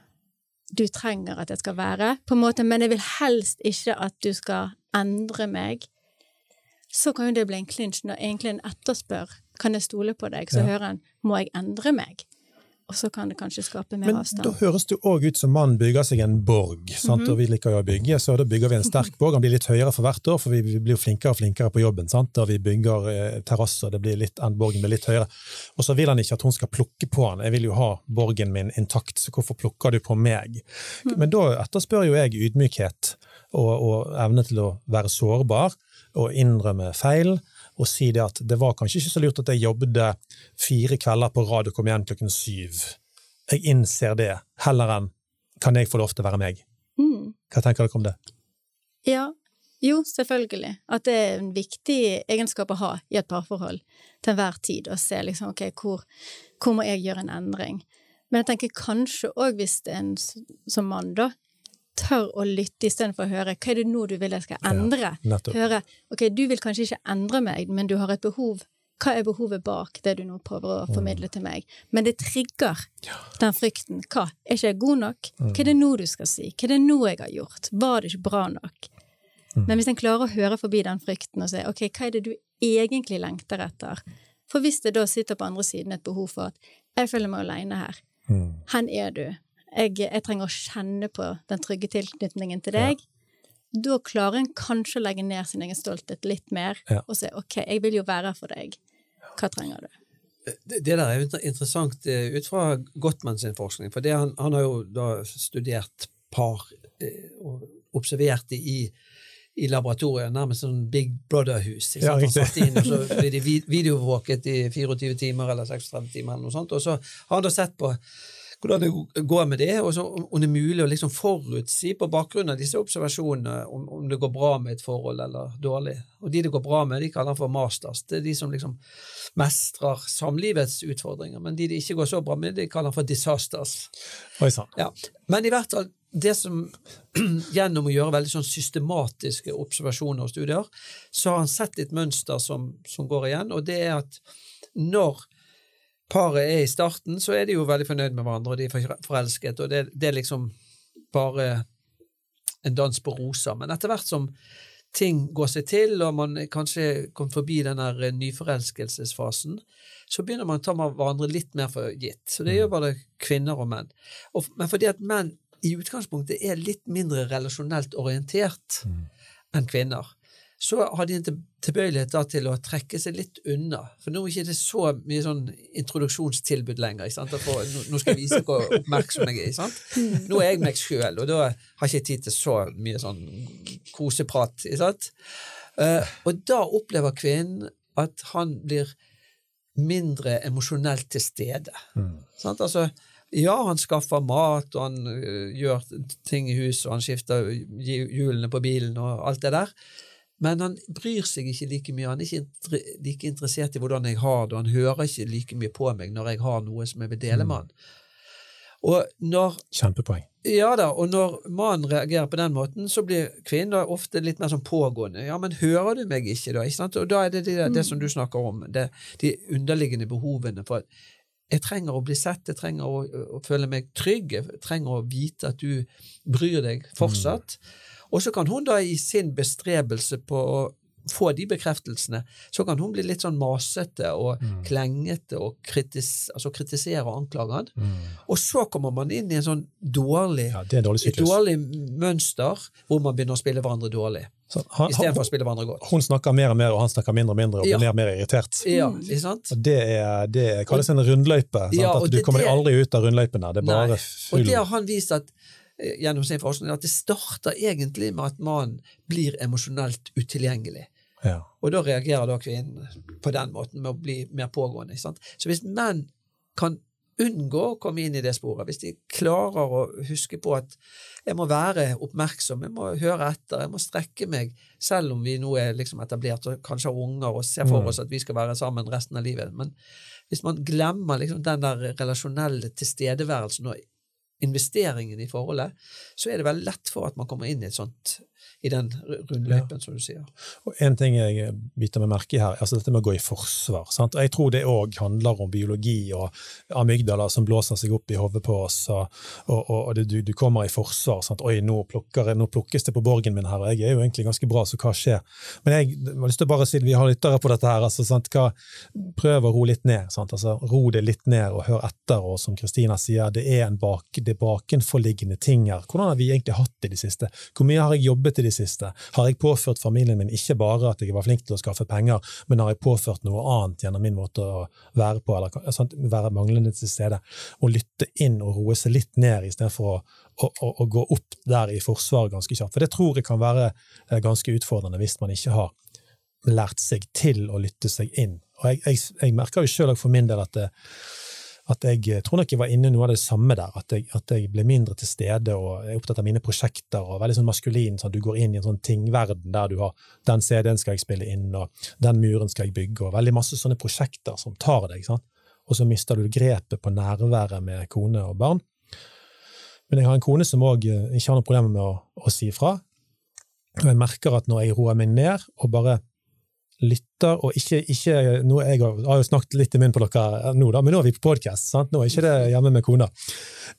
du trenger at jeg skal være, på en måte, men jeg vil helst ikke at du skal endre meg, så kan jo det bli en klinsj når egentlig en etterspør kan jeg stole på deg, så Ja. hører en må jeg endre meg? Og så kan det kanskje skape mer Men avstand. da høres det òg ut som mannen bygger seg en borg, sant? -hmm. og vi liker jo å bygge, så da bygger vi en sterk borg. Han blir litt høyere for hvert år, for vi blir jo flinkere og flinkere på jobben. sant? Og vi bygger eh, terrasser, det blir litt, borgen blir litt høyere. Og så vil han ikke at hun skal plukke på han. Jeg vil jo ha borgen min intakt, så hvorfor plukker du på meg? Men da etterspør jo jeg ydmykhet og, og evne til å være sårbar og innrømme feil. Og si det at det var kanskje ikke så lurt at jeg jobbet fire kvelder på rad og kom igjen klokken syv. Jeg innser det, heller enn kan jeg få lov til å være meg. Mm. Hva tenker dere om det? Ja, jo, selvfølgelig. At det er en viktig egenskap å ha i et parforhold til enhver tid, å se liksom, ok, hvor, hvor må jeg gjøre en endring? Men jeg tenker kanskje òg hvis en som mann, da, tør å lytte istedenfor å høre hva er det nå du vil jeg skal endre? Ja, Høre ok, du vil kanskje ikke endre meg, men du har et behov. Hva er behovet bak det du nå prøver å formidle til meg? Men det trigger den frykten. Hva? Er ikke jeg god nok? Hva er det nå du skal si? Hva er det nå jeg har gjort? Var det ikke bra nok? Men hvis en klarer å høre forbi den frykten og si ok, hva er det du egentlig lengter etter? For hvis det da sitter på andre siden et behov for at jeg føler meg alene her, Mm. hvor er du? Jeg, jeg trenger å kjenne på den trygge tilknytningen til deg. Da klarer en kanskje å legge ned sin egen stolthet litt mer Ja. og si ok, jeg vil jo være her for deg. Hva trenger du? Det, det der er jo interessant eh, ut fra Gottmann sin forskning, for det han, han har jo da studert par eh, og observert det i, i laboratoriet, nærmest sånn Big Brother-hus. Ja. Han satt inn, og så blir de videovåket i 24 timer eller 36 timer, eller noe sånt, og så har han da sett på hvordan det går med det, og så om det er mulig å liksom forutsi på bakgrunn av disse observasjonene om, om det går bra med et forhold eller dårlig. Og de det går bra med, de kaller han for masters. Det er de som liksom mestrer samlivets utfordringer. Men de det ikke går så bra med, de kaller han for disasters. Oi sann. Ja. Men i hvert fall, det som gjennom å gjøre veldig sånn systematiske observasjoner og studier, så har han sett et mønster som, som går igjen, og det er at når paret er i starten, så er de jo veldig fornøyd med hverandre, og de er forelsket, og det, det er liksom bare en dans på roser. Men etter hvert som ting går seg til, og man kanskje kom forbi den eh, nyforelskelsesfasen, så begynner man å ta hverandre litt mer for gitt. Så det gjør både kvinner og menn. Og, men fordi at menn i utgangspunktet er litt mindre relasjonelt orientert enn kvinner, så har de en tilbøyelighet til å trekke seg litt unna. For nå er det ikke så mye sånn introduksjonstilbud lenger. For, nå, skal jeg vise hvor oppmerksom jeg er. Nå er jeg meg sjøl, og da har jeg ikke tid til så mye sånn koseprat. Eh, og da opplever kvinnen at han blir mindre emosjonelt til stede. Sant? Altså, ja, han skaffer mat, og han gjør ting i huset, og han skifter hjulene på bilen og alt det der, men han bryr seg ikke like mye. Han er ikke inter like interessert i hvordan jeg har det, og han hører ikke like mye på meg når jeg har noe som jeg vil dele med han. Og når Kjempepoeng. ja da, og når mannen reagerer på den måten, så blir kvinnen da ofte litt mer sånn pågående. Ja, men hører du meg ikke, da? Ikke sant? Og da er det det, det som du snakker om, det, de underliggende behovene for at jeg trenger å bli sett, jeg trenger å, å føle meg trygg, jeg trenger å vite at du bryr deg fortsatt. Og så kan hun da i sin bestrebelse på å få de bekreftelsene, så kan hun bli litt sånn masete og klengete og kritis, altså kritisere og anklage han. Og så kommer man inn i en sånn dårlig Ja, en dårlig et dårlig mønster hvor man begynner å spille hverandre dårlig, istedenfor å spille hverandre godt. hun snakker mer og mer, og han snakker mindre og mindre, og blir Ja. mer og mer irritert. Ja, ikke sant? Og det, er, det kalles en rundløype. Sant? Ja, at du det- kommer det- aldri ut av rundløypen. Det er bare full Og det har han vist at, gjennom sin forskning at det starter egentlig med at mannen blir emosjonelt utilgjengelig. ja. Og da reagerer da kvinnen på den måten med å bli mer pågående. Sant? Så hvis menn kan unngå å komme inn i det sporet, hvis de klarer å huske på at jeg må være oppmerksom, jeg må høre etter, jeg må strekke meg, selv om vi nå er liksom etablert og kanskje har unger og ser for Mm. oss at vi skal være sammen resten av livet. Men hvis man glemmer liksom den der relasjonelle tilstedeværelsen og investeringen i forholdet, så er det veldig lett for at man kommer inn i et sånt i den rundløypen, som du sier. Og En ting jeg biter meg merke i her, altså dette med å gå i forsvar. Sant? Jeg tror det òg handler om biologi og amygdaler som blåser seg opp i hodet på oss, og, og, og det, du, du kommer i forsvar. Sant? Oi, nå, jeg- nå plukkes det på borgen min her, jeg er jo egentlig ganske bra, så hva skjer? Men jeg har lyst til å bare si, vi har lyttere på dette her, altså, sant? Hva, prøv å ro litt ned. Sant? Altså, ro det litt ned og hør etter, og som Kristina sier, det er en bak, det bakenforliggende ting her. Hvordan har vi egentlig hatt det i det siste? Hvor mye har jeg jobbet i det siste? Har jeg påført familien min ikke bare at jeg var flink til å skaffe penger, men har jeg påført noe annet gjennom min måte å være på, eller sant? være manglende til stede? Å lytte inn og roe seg litt ned, istedenfor å, å, å, å gå opp der i forsvaret ganske kjapt. For det tror jeg kan være eh, ganske utfordrende hvis man ikke har lært seg til å lytte seg inn. Og jeg, jeg, jeg merker jo sjøl for min del at det, at jeg eh, tror nok jeg var inne i noe av det samme der. At jeg, at jeg ble mindre til stede og er opptatt av mine prosjekter. og Veldig sånn maskulin. sånn at Du går inn i en sånn tingverden der du har den CD-en skal jeg spille inn, og den muren skal jeg bygge, og veldig masse sånne prosjekter som tar deg. sant? Og så mister du grepet på nærværet med kone og barn. Men jeg har en kone som òg ikke har noe problem med å, å si ifra. Og jeg merker at når jeg roer meg ned og bare lytter, og ikke, ikke nå, Jeg har jo snakket litt i munnen på dere nå, da, men nå er vi på podkast. Nå er ikke det hjemme med kona.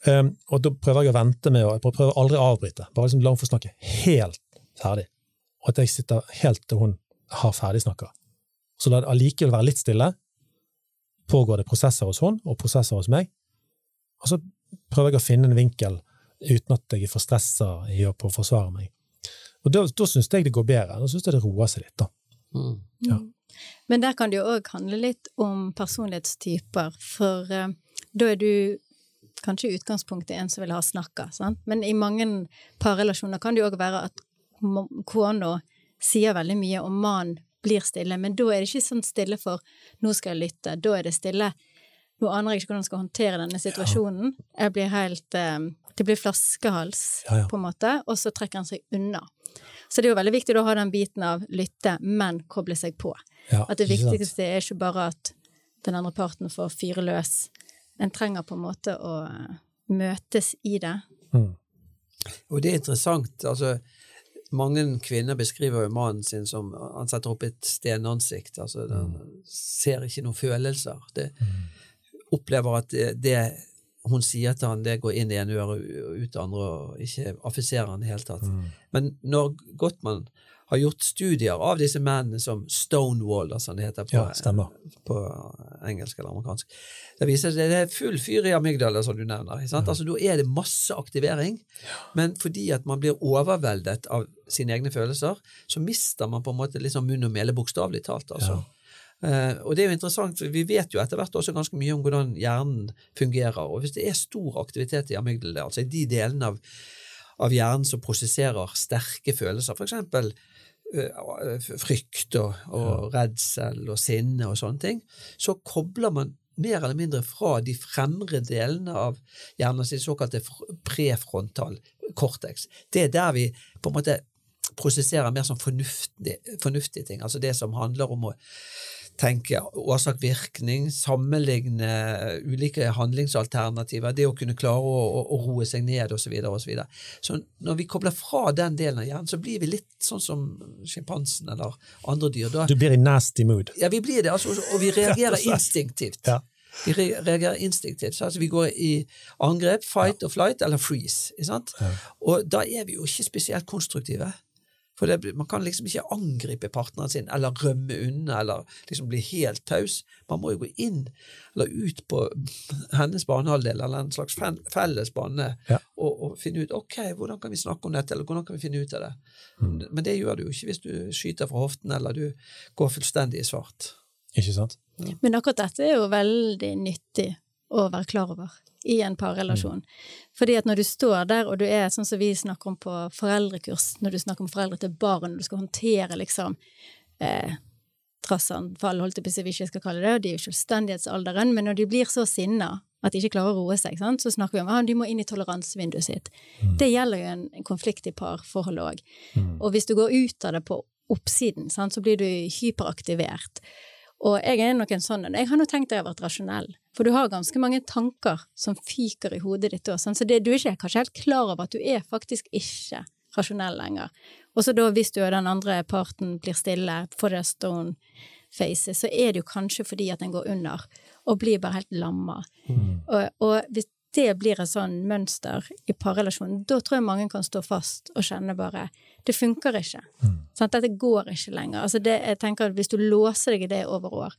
Um, og da prøver jeg å vente med å Jeg prøver aldri å avbryte. Bare liksom la henne få snakke helt ferdig. Og at jeg sitter helt til hun har ferdigsnakka. Så la det allikevel være litt stille. Pågår det prosesser hos hun, og prosesser hos meg. Og så prøver jeg å finne en vinkel uten at jeg er for stressa i å forsvare meg. Og da, da syns jeg det går bedre. Da syns jeg det roer seg litt. da. Mm. Ja. Men der kan det jo òg handle litt om personlighetstyper, for uh, da er du kanskje i utgangspunktet en som vil ha snakka, sant? men i mange parrelasjoner kan det jo òg være at kona sier veldig mye, og mannen blir stille, men da er det ikke sånn stille for 'nå skal jeg lytte', da er det stille. Nå aner jeg ikke hvordan jeg skal håndtere denne situasjonen. Jeg blir helt um, Det blir flaskehals, Ja, ja. på en måte, og så trekker han seg unna. Så det er jo veldig viktig å ha den biten av lytte, men koble seg på. Ja, At det viktigste er ikke bare at den andre parten får fyre løs. En trenger på en måte å eh, møtes i det. Mm. Og det er interessant. altså Mange kvinner beskriver jo mannen sin som Han setter opp et stenansikt. altså Den ser ikke noen følelser. Det opplever at det, det hun sier til han, det går inn i en øre og ut det andre, og ikke affiserer han i det hele tatt. Men når Gottmann har gjort studier av disse mennene som Stonewall, som det heter på, Ja, på engelsk eller amerikansk. Det viser seg at det er full fyr i amygdala, som du nevner. Sant? Altså, da er det masse aktivering, men fordi at man blir overveldet av sine egne følelser, så mister man på en måte liksom munn og mele, bokstavelig talt. altså. Eh, og det er jo interessant, for Vi vet jo etter hvert også ganske mye om hvordan hjernen fungerer. og Hvis det er stor aktivitet i amygdala, altså i de delene av, av hjernen som prosesserer sterke følelser, f.eks. frykt og, og redsel og sinne og sånne ting, så kobler man mer eller mindre fra de fremre delene av hjernen, sin såkalte prefrontal cortex. Det er der vi på en måte prosesserer mer sånn fornuftig, fornuftige ting, altså det som handler om å tenke årsak-virkning, sammenligne ulike handlingsalternativer, det å kunne klare å, å, å roe seg ned osv. Så, videre, og så, videre. så når vi kobler fra den delen av hjernen, så blir vi litt sånn som sjimpansen eller andre dyr. Da, Du blir i nasty mood. ja, vi blir det, altså, og vi reagerer og instinktivt. Ja. Vi reagerer instinktivt. Så altså vi går i angrep, fight or flight, eller freeze. Sant? Og da er vi jo ikke spesielt konstruktive. For det, Man kan liksom ikke angripe partneren sin, eller rømme unna, eller liksom bli helt taus. Man må jo gå inn, eller ut på hennes banehalvdel, eller en slags fel- felles bane, Ja. og, og finne ut ok, hvordan kan vi snakke om dette, eller hvordan kan vi finne ut av det. Men det gjør du jo ikke hvis du skyter fra hoften, eller du går fullstendig i svart. Ikke sant? Men akkurat dette er jo veldig nyttig å være klar over i en parrelasjon. Fordi at når du står der, og du er sånn som vi snakker om på foreldrekurs, når du snakker om foreldre til barn, og du skal håndtere liksom eh, trassanfall, holdt jeg på å si, vi ikke skal kalle det, og de er jo selvstendighetsalderen, men når de blir så sinna at de ikke klarer å roe seg, sant? så snakker vi om at de må inn i toleransevinduet sitt. Det gjelder jo en, en konflikt i parforhold òg. Og hvis du går ut av det på oppsiden, sant, så blir du hyperaktivert. Og jeg er nok en sånn en. Jeg har nå tenkt at jeg har vært rasjonell. For du har ganske mange tanker som fyker i hodet ditt òg. Så det, du er ikke kanskje helt klar over at du er faktisk ikke rasjonell lenger. Og så da, hvis du og den andre parten blir stille, får det stone face, så er det jo kanskje fordi at den går under, og blir bare helt lamma. Og, og hvis det blir et sånn mønster i parrelasjonen, da tror jeg mange kan stå fast og kjenne bare det funker ikke. Sant? Dette går ikke lenger. Altså det, jeg tenker at Hvis du låser deg i det over år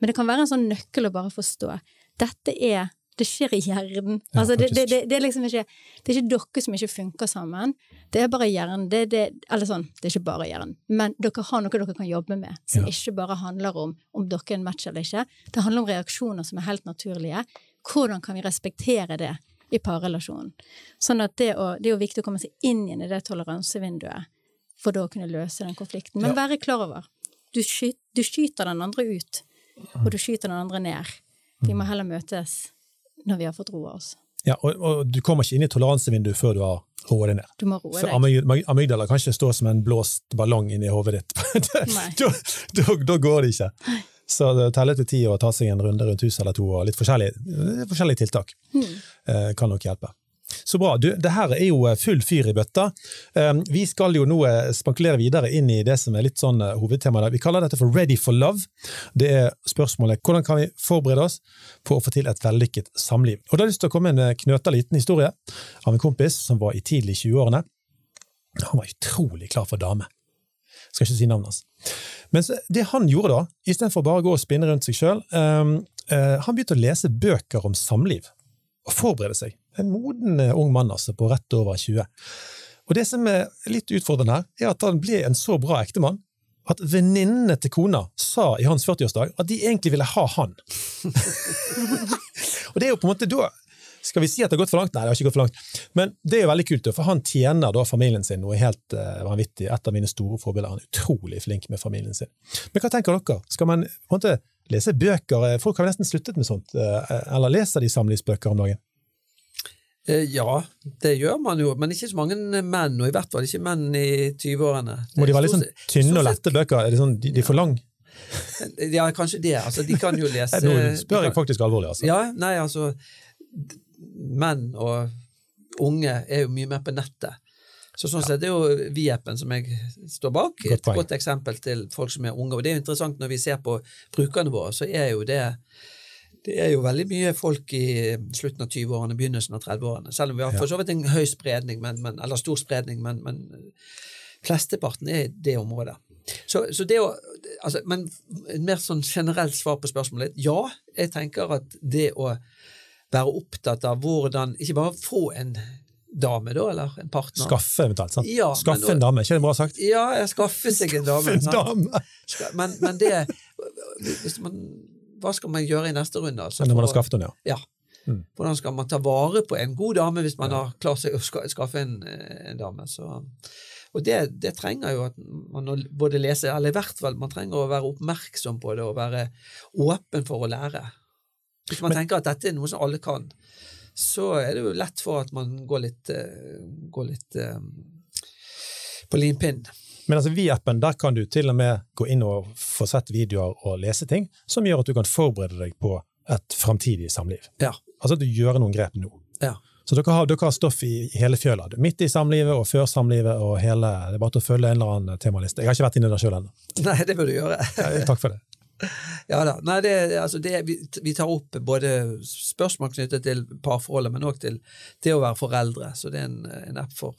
Men det kan være en sånn nøkkel å bare forstå. Dette er Det skjer i hjernen. Ja, altså det, det, det, det er liksom ikke Det er ikke dere som ikke funker sammen. Det er bare hjernen. Det, det, eller sånn, det er ikke bare hjernen. Men dere har noe dere kan jobbe med, som Ja. ikke bare handler om om dere er en match eller ikke. Det handler om reaksjoner som er helt naturlige. Hvordan kan vi respektere det i parrelasjonen? Sånn at det, å, det er jo viktig å komme seg inn i det toleransevinduet for da å kunne løse den konflikten. Men Ja. være klar over. Du, sky, du skyter den andre ut, og du skyter den andre ned. Vi må heller møtes når vi har fått roa oss. Ja, og, og du kommer ikke inn i toleransevinduet før du har roet deg ned. Du må roe deg. Så amygdala kan ikke stå som en blåst ballong inni hodet ditt. Da, da, da går det ikke. Så det telle til ti og ta seg en runde rundt huset eller to, og litt forskjellige, forskjellige tiltak mm. eh, kan nok hjelpe. Så bra. Du, det her er jo eh, full fyr i bøtta. Eh, Vi skal jo nå eh, spankulere videre inn i det som er litt sånn eh, hovedtema. Vi kaller dette for Ready for love. Det er spørsmålet hvordan kan vi forberede oss på å få til et vellykket samliv. Og da har jeg lyst til å komme med en knøta liten historie av en kompis som var i tidlig 20-årene. Han var utrolig klar for dame. Skal ikke si navnet hans. Men det han gjorde da, istedenfor bare å gå og spinne rundt seg sjøl, han begynte å lese bøker om samliv. Og forberede seg. En moden eh, ung mann altså, på rett over 20. Og det som er litt utfordrende her, er at han ble en så bra ektemann at venninnene til kona sa i hans 40-årsdag at de egentlig ville ha han. og det er jo på en måte da skal vi si at det har gått for langt? Nei, det har ikke gått for langt. Men det er jo veldig kult, for han tjener da familien sin noe helt uh, vanvittig. Et av mine store forbilder. Han er utrolig flink med familien sin. Men hva tenker dere? Skal man på en måte lese bøker? Folk har nesten sluttet med sånt. Uh, Eller leser de samlivsbøker om dagen? Eh, Ja, det gjør man jo, men ikke så mange menn, og i hvert fall ikke menn i 20-årene. Må de være litt sånn tynne og lette bøker? Er det sånn, de, de for lang? Ja, kanskje det. Altså, de kan jo lese Nå spør jeg faktisk alvorlig, altså. Ja, nei, altså Menn og unge er jo mye mer på nettet. Så sånn sett er jo Vi-appen som jeg står bak, et godt, godt eksempel til folk som er unge. Og det er jo interessant når vi ser på brukerne våre, så er jo det det er jo veldig mye folk i slutten av 20-årene, begynnelsen av 30-årene. Selv om vi har for så vidt en høy spredning, men, men, eller stor spredning, men, men flesteparten er i det området. Så, så det å, altså, men et mer sånn generelt svar på spørsmålet ja, jeg tenker at det å være opptatt av hvordan Ikke bare få en dame, da, eller en partner. Skaffe eventuelt. sant? Ja, Skaffe men- en dame, ikke det bra sagt? Ja, skaffe seg en dame. Skaffe En dame! Men, men det hvis man, Hva skal man gjøre i neste runde? Altså, Når man har skaffet henne, ja. Ja. Mm. Hvordan skal man ta vare på en god dame hvis man har klart seg å skaffe en, eh, en dame? Så, og det, det trenger jo at man både leser, eller i hvert fall man trenger å være oppmerksom på det og være åpen for å lære. Hvis man tenker at dette er noe som alle kan, så er det jo lett for at man går litt, eh, går litt eh, på limpinnen. Men altså, via appen der kan du til og med gå inn og få sett videoer og lese ting, som gjør at du kan forberede deg på et framtidig samliv. Ja. Altså at du gjør noen grep nå. Ja. Så dere har, dere har stoff i hele fjøla. Midt i samlivet og før samlivet og hele Det er bare til å følge en eller annen temaliste. Jeg har ikke vært inne der sjøl ennå. Nei, det bør du gjøre. Ja, Takk for det. Ja da. Nei, det, altså det, vi, vi tar opp både spørsmål knyttet til parforholdet, men òg til det å være foreldre. Så det er en, en app for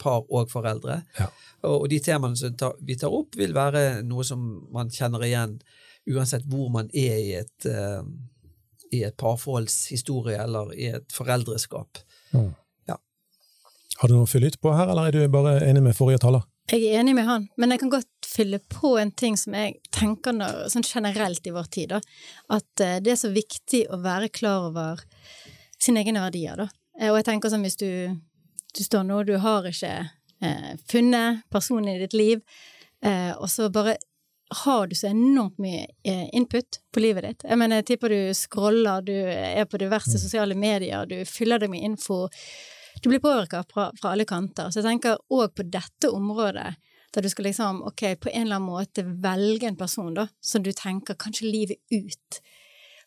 par og foreldre. Ja. Og, og de temaene som tar, vi tar opp, vil være noe som man kjenner igjen uansett hvor man er i et, uh, i et parforholdshistorie eller i et foreldreskap. Mm. Ja. Har du noe å fylle ut på her, eller er du bare enig med forrige taler? Jeg er enig med han, men jeg kan godt fylle på en ting som jeg tenker når, sånn generelt i vår tid, da. At eh, det er så viktig å være klar over sine egne verdier, da. Eh, Og jeg tenker sånn hvis du, du står nå, du har ikke eh, funnet personen i ditt liv, eh, og så bare har du så enormt mye eh, input på livet ditt. Jeg mener, jeg tipper du scroller, du er på diverse sosiale medier, du fyller deg med info. Du blir påvirka fra, fra alle kanter. Så jeg tenker òg på dette området, der du skal liksom, ok, på en eller annen måte velge en person da, som du tenker kanskje livet ut.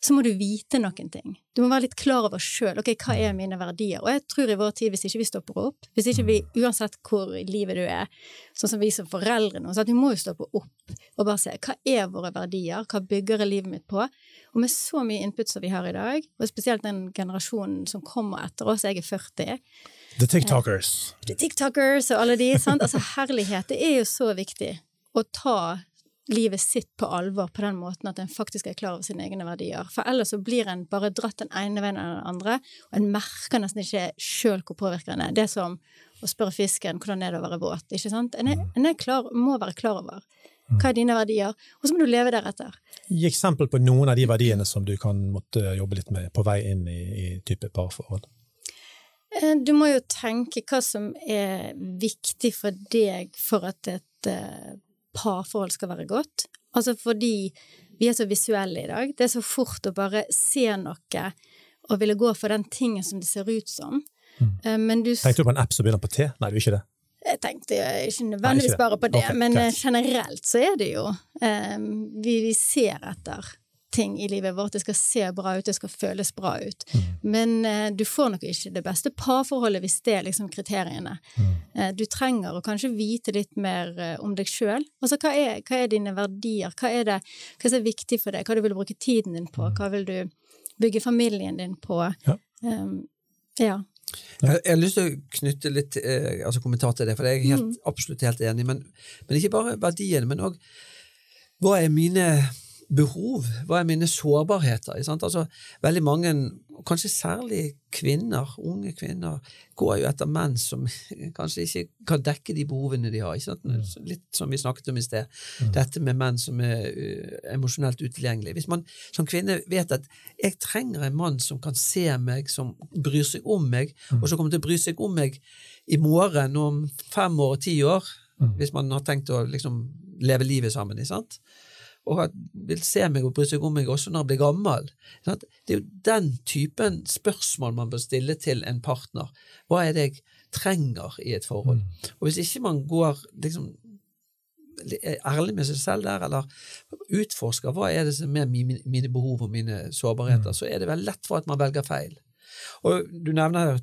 Så må du vite noen ting. Du må være litt klar over sjøl, ok, hva er mine verdier? Og jeg tror i vår tid, hvis ikke vi stopper opp, hvis ikke vi, uansett hvor i livet du er, sånn som vi som foreldre nå, så at vi må jo stoppe opp og bare se hva er våre verdier, hva bygger livet mitt på? Og med så mye input som vi har i dag, og spesielt den generasjonen som kommer etter oss, jeg er 40, The TikTokers. The TikTokers og alle de, sant? Altså herlighet, det er jo så viktig å ta livet sitt på alvor på den måten at en faktisk er klar over sine egne verdier. For ellers så blir en bare dratt den ene veien eller den andre, og en merker nesten ikke sjøl hvor påvirkende. Det er som å spørre fisken hvordan er det å være våt, ikke sant? En, er, en er klar, må være klar over hva er dine verdier, og så må du leve deretter. Gi eksempel på noen av de verdiene som du kan måtte jobbe litt med på vei inn i, i type parforhold. Eh, Du må jo tenke hva som er viktig for deg for at et eh, parforhold skal være godt. Altså fordi vi er så visuelle i dag. Det er så fort å bare se noe og ville gå for den tingen som det ser ut som. Mm. Men du Tenkte du på en app som begynner på T? Nei, du gjør ikke det. Jeg tenkte ikke nødvendigvis bare på det, okay, men eh, generelt så er det jo um, vi, vi ser etter ting i livet vårt. Det skal se bra ut, det skal føles bra ut. Mm. Men eh, du får nok ikke det beste parforholdet hvis det er liksom kriteriene. Mm. Eh, du trenger å kanskje vite litt mer eh, om deg sjøl. Altså hva er, hva er dine verdier? Hva er det hva er viktig for deg? Hva du vil bruke tiden din på? Hva vil du bygge familien din på? Ja. Um, ja. Jeg, jeg har lyst til å knytte litt eh, altså kommentar til det, for jeg er helt, absolutt helt enig. Men, men ikke bare verdiene, men òg hva er mine behov? Hva er mine sårbarheter? Sant? Altså, veldig mange, kanskje særlig kvinner, unge kvinner, går jo etter menn som kanskje ikke kan dekke de behovene de har. Sant? Litt som vi snakket om i sted. Dette med menn som er uh, emosjonelt utilgjengelige. Hvis man som kvinne vet at jeg trenger en mann som kan se meg, som bryr seg om meg, og som kommer til å bry seg om meg i morgen, om fem år og ti år, hvis man har tenkt å liksom leve livet sammen. Ikke sant? Og at vil se meg og bry seg om meg også når jeg blir gammel. Det er jo den typen spørsmål man bør stille til en partner. Hva er det jeg trenger i et forhold? Og hvis ikke man går liksom ærlig med seg selv der, eller utforsker hva er det som er mine, behov og mine sårbarheter, så er det vel lett for at man velger feil. Og du nevner jo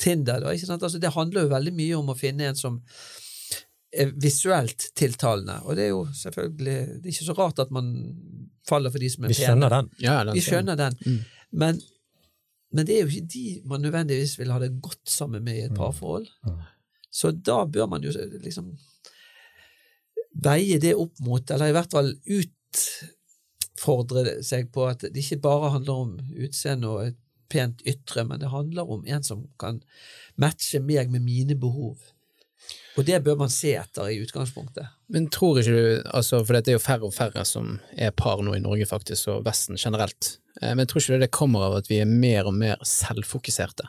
Tinder, da, ikke sant? Altså, det handler jo veldig mye om å finne en som visuelt tiltalende, og det er jo selvfølgelig det er ikke så rart at man faller for de som er Vi skjønner den. Ja, den Vi skjønner den, Mm. men, men det er jo ikke de man nødvendigvis vil ha det godt sammen med i et parforhold. Mm. Så da bør man jo liksom veie det opp mot, eller i hvert fall utfordre seg på at det ikke bare handler om utseende og et pent ytre, men det handler om en som kan matche meg med mine behov. Og det bør man se etter i utgangspunktet. Men tror ikke du, altså, for det er jo færre og færre som er par nå i Norge faktisk, og Vesten generelt, eh, men tror ikke du det kommer av at vi er mer og mer selvfokuserte?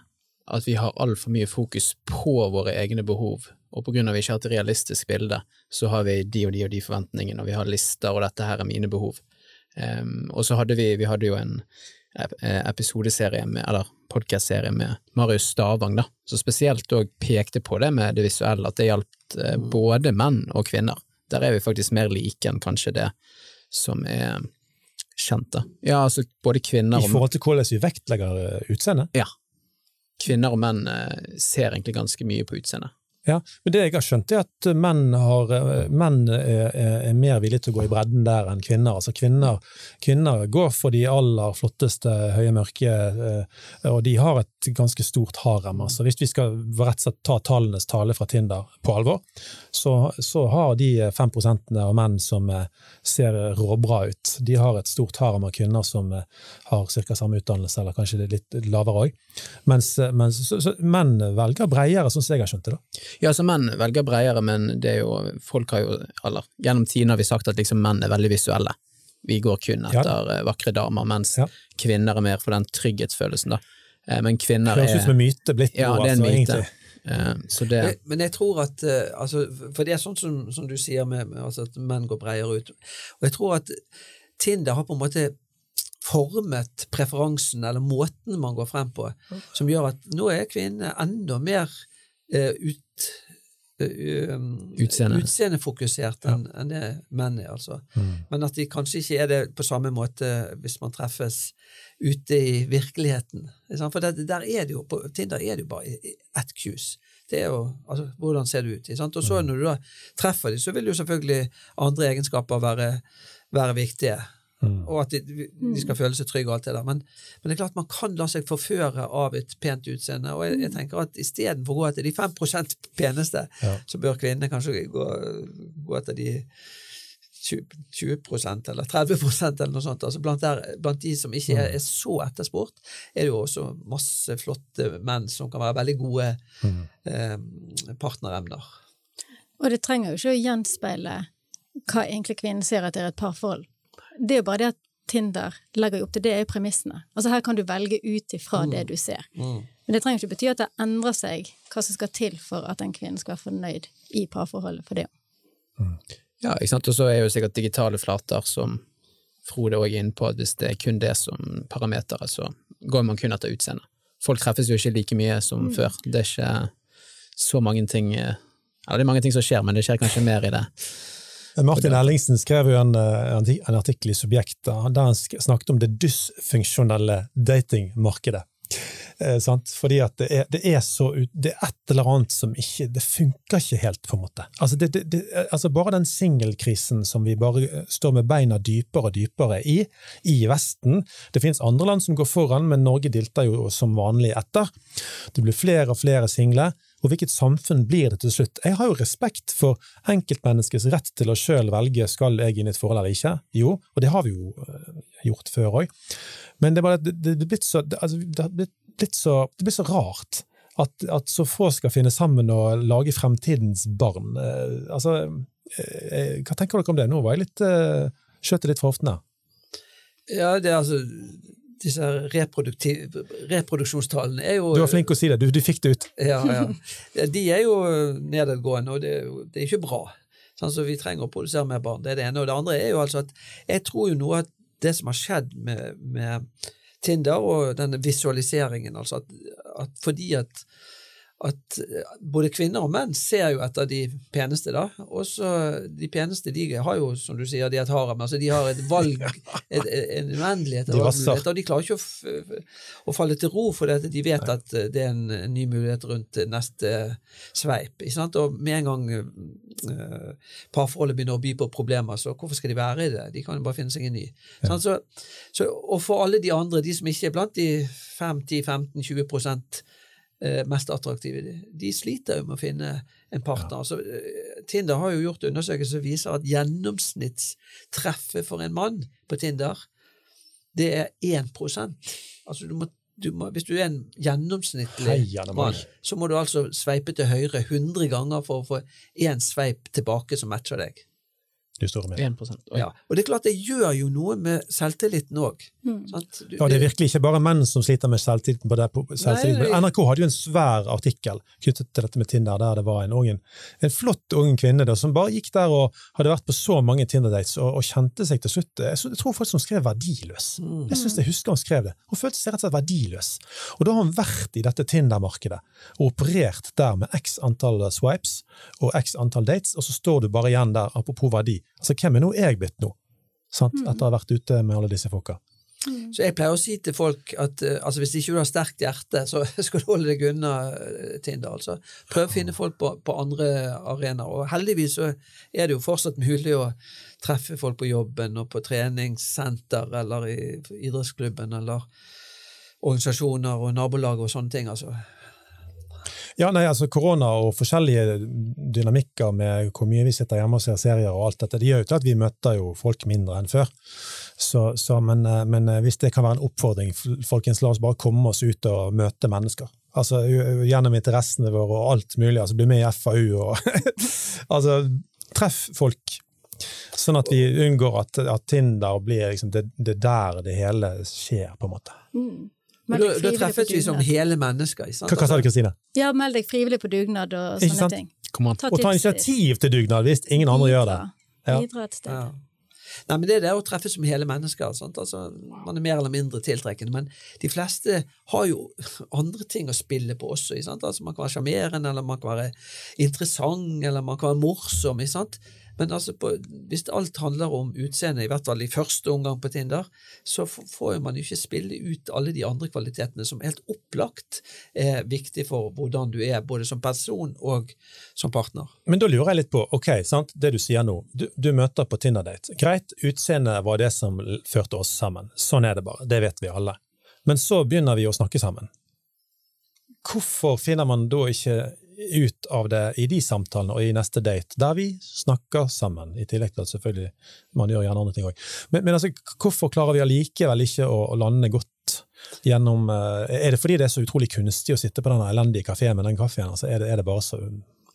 At vi har altfor mye fokus på våre egne behov, og på grunn av at vi ikke har et realistisk bilde, så har vi de og de og de forventningene, og vi har lister, og dette her er mine behov. Um, og så hadde vi, vi hadde jo en episodeserie med, eller podkastserie med Marius Stavang, da, som spesielt òg pekte på det med det visuelle, at det gjaldt eh, mm. både menn og kvinner. Der er vi faktisk mer like enn kanskje det som er kjent, da. Ja, altså både kvinner og I forhold til hvordan vi vektlegger eh, utseendet? Ja. Kvinner og menn ser egentlig ganske mye på utseendet. Ja, men det jeg har skjønt, er at menn, har, eh, menn er, er, mer villige til å gå i bredden der enn kvinner. Altså kvinner, kvinner går for de aller flotteste, høye, mørke, eh, og de har et ganske stort harem. Altså hvis vi skal rett og slett ta tallenes tale fra Tinder på alvor, så, så har de fem prosentene av menn som eh, ser råbra ut, de har et stort harem av kvinner som har ca. samme utdannelse, eller kanskje litt lavere òg. Mens, mens så, så, menn velger bredere, sånn som jeg har skjønt det. da. Ja, så menn velger bredere, men det er jo, folk har jo, eller gjennom tiden har vi sagt at liksom menn er veldig visuelle. Vi går kun etter ja. Eh, vakre damer, mens ja. kvinner er mer for den trygghetsfølelsen, da. Eh, men kvinner er Høres ut som en myte blitt ja, nå, det er en altså, myte. Uh, det... men, men, jeg tror at altså, For det er sånn som, som du sier, med, med altså at menn går bredere ut. Og jeg tror at Tinder har på en måte formet preferansen, eller måten man går frem på, som gjør at nå er kvinnene enda mer uh, ut, Utseende. utseendefokusert enn en det menn er, altså. Mm. Men at de kanskje ikke er det på samme måte hvis man treffes ute i virkeligheten. For det, der er det jo, på Tinder er det jo bare ett kus. Det er jo, altså, Hvordan ser du ut? Og så når du da treffer dem, så vil jo selvfølgelig andre egenskaper være, være viktige. Mm. Og at de, de, skal føle seg trygge og alt det der. Men, men, det er klart man kan la seg forføre av et pent utseende. Og jeg, jeg tenker at istedenfor å gå etter de 5 peneste, ja. så bør kvinnene kanskje gå, gå etter de 20, 20 eller 30% eller noe sånt. Altså blant, der, blant de som ikke er, er, så etterspurt, er det jo også masse flotte menn som kan være veldig gode mm. eh, partneremner. Og det trenger jo ikke å gjenspeile hva egentlig kvinnen ser etter et parforhold. Det er jo bare det at Tinder legger jo opp til, det er premissene. Altså her kan du velge ut ifra mm. det du ser. Mm. Men det trenger ikke bety at det endrer seg hva som skal til for at en kvinne skal være fornøyd i parforholdet for det. Mm. Ja, ikke sant, og så er jo sikkert digitale flater som Frode òg er inne på, at hvis det er kun det som parameteret, så går man kun etter utseende. Folk treffes jo ikke like mye som mm. før. Det er ikke så mange ting eh, Eller det er mange ting som skjer, men det skjer kanskje mer i det Martin Ellingsen skrev jo en, eh, en artikkel i Subjekt der han snakket om det dysfunksjonelle datingmarkedet. Eh, Fordi at det er, det er, så Det er et eller annet som ikke Det funker ikke helt, på en måte. Altså, det, det, altså Bare den singelkrisen som vi bare eh, står med beina dypere og dypere i, i Vesten Det finnes andre land som går foran, men Norge dilter jo som vanlig etter. Det blir flere og flere single og hvilket samfunn blir det til slutt? Jeg har jo respekt for enkeltmenneskets rett til å sjøl velge skal jeg inn i et forhold eller ikke. Jo, og det har vi jo eh, gjort før òg. Men det, bare, det, det, det, blitt så, altså, det, har blitt så, det blir så rart at, at, så få skal finne sammen og lage fremtidens barn. Eh, altså, eh, hva tenker dere om det? Nå var jeg litt eh, skjøt litt fra hoftene. Ja, det er altså disse reproduksjonstallene er jo Du var flink å si det, du, du fikk det ut. ja, ja. De er jo nedadgående, og det, det er ikke bra. Sånn, så vi trenger å produsere mer barn. Det er det ene. Og det andre er jo altså at jeg tror jo noe at det som har skjedd med, med Tinder og denne visualiseringen, altså at, at fordi at at eh, både kvinner og menn ser jo etter de peneste, da. Og så de peneste de har jo, som du sier, de et harem. Altså de har et valg, et, en uendelighet av muligheter. Og de klarer ikke å, å, falle til ro, for dette. de vet at eh, det er en, ny mulighet rundt neste sveip. Og med en gang uh, parforholdet begynner å by på problemer, så hvorfor skal de være i det? De kan jo bare finne seg en ny. Ja. Så, så, og for alle de andre, de som ikke er blant de 5-10-15-20 prosent eh, mest attraktive, de, sliter jo med å finne en partner. Ja. Så, Tinder har jo gjort undersøkelser som viser at gjennomsnittstreffet for en mann på Tinder, det er 1 Altså du må, du må, Hvis du er en gjennomsnittlig mann. så må du altså sveipe til høyre 100 ganger for å få én sveip tilbake som matcher deg. Du store med. 1 Oi. Ja. Og det er klart det gjør jo noe med selvtilliten òg. Mm. Ja, det er virkelig ikke bare menn som sliter med selvtilliten. på det. På selvtilliten. Nei, nei. NRK hadde jo en svær artikkel knyttet til dette med Tinder, der det var en, ung, en flott ung kvinne da, som bare gikk der og hadde vært på så mange Tinder-dates og, og kjente seg til slutt Jeg, jeg tror faktisk hun skrev 'verdiløs'. Mm. Jeg synes jeg husker hun skrev det. Hun følte seg rett og slett verdiløs. Og da har hun vært i dette Tinder-markedet og operert der med x antall swipes og x antall dates, og så står du bare igjen der, apropos verdi. Altså, hvem er nå jeg blitt nå? Sant? Etter å ha vært ute med alle disse folka. Så jeg pleier å si til folk at eh, altså hvis ikke du har sterkt hjerte, så skal du holde deg unna eh, Tinder. altså. Prøv å finne folk på, på andre arenaer. Og heldigvis så er det jo fortsatt mulig å treffe folk på jobben og på treningssenter eller i idrettsklubben eller organisasjoner og nabolag og sånne ting. altså. Ja, nei, altså Korona og forskjellige dynamikker med hvor mye vi sitter hjemme og ser serier og alt dette, det gjør jo til at vi møter jo folk mindre enn før. Så, så, men, eh, men eh, hvis det kan være en oppfordring, folkens, la oss bare komme oss ut og møte mennesker. Altså Gjennom interessene våre og alt mulig. altså Bli med i FAU og Altså, treff folk. Sånn at vi unngår at, at Tinder blir liksom det, det der det hele skjer, på en måte. Mm. Meld Da, treffes vi som hele mennesker. sant? Hva, hva sa du, Kristine? Ja, meld deg frivillig på dugnad og sånne ting. Kom an. Ta og ta initiativ til dugnad hvis ingen andre gjør det. Ja. Bidra et sted. Ja. Nei, men Det er det å treffes som hele mennesker. Sant? Altså, man er mer eller mindre tiltrekkende, men de fleste har jo andre ting å spille på også. Sant? Altså, man kan være sjarmerende, eller man kan være interessant, eller man kan være morsom. Ikke sant? Men altså, på, hvis alt handler om utseende, i hvert fall i første omgang på Tinder, så får man jo ikke spille ut alle de andre kvalitetene som helt opplagt er viktig for hvordan du er, både som person og som partner. Men da lurer jeg litt på, ok, sant, det du sier nå, du, du møter på Tinder-date. Greit, utseendet var det som førte oss sammen. Sånn er det bare, det vet vi alle. Men så begynner vi å snakke sammen. Hvorfor finner man da ikke ut av det i de samtalene og i neste date, der vi snakker sammen, i tillegg til at selvfølgelig man gjør gjerne andre ting òg. Men, men altså, hvorfor klarer vi allikevel ikke å, å lande godt gjennom eh, Er det fordi det er så utrolig kunstig å sitte på den elendige kafeen med den kaffen? Altså, er, det, er det bare så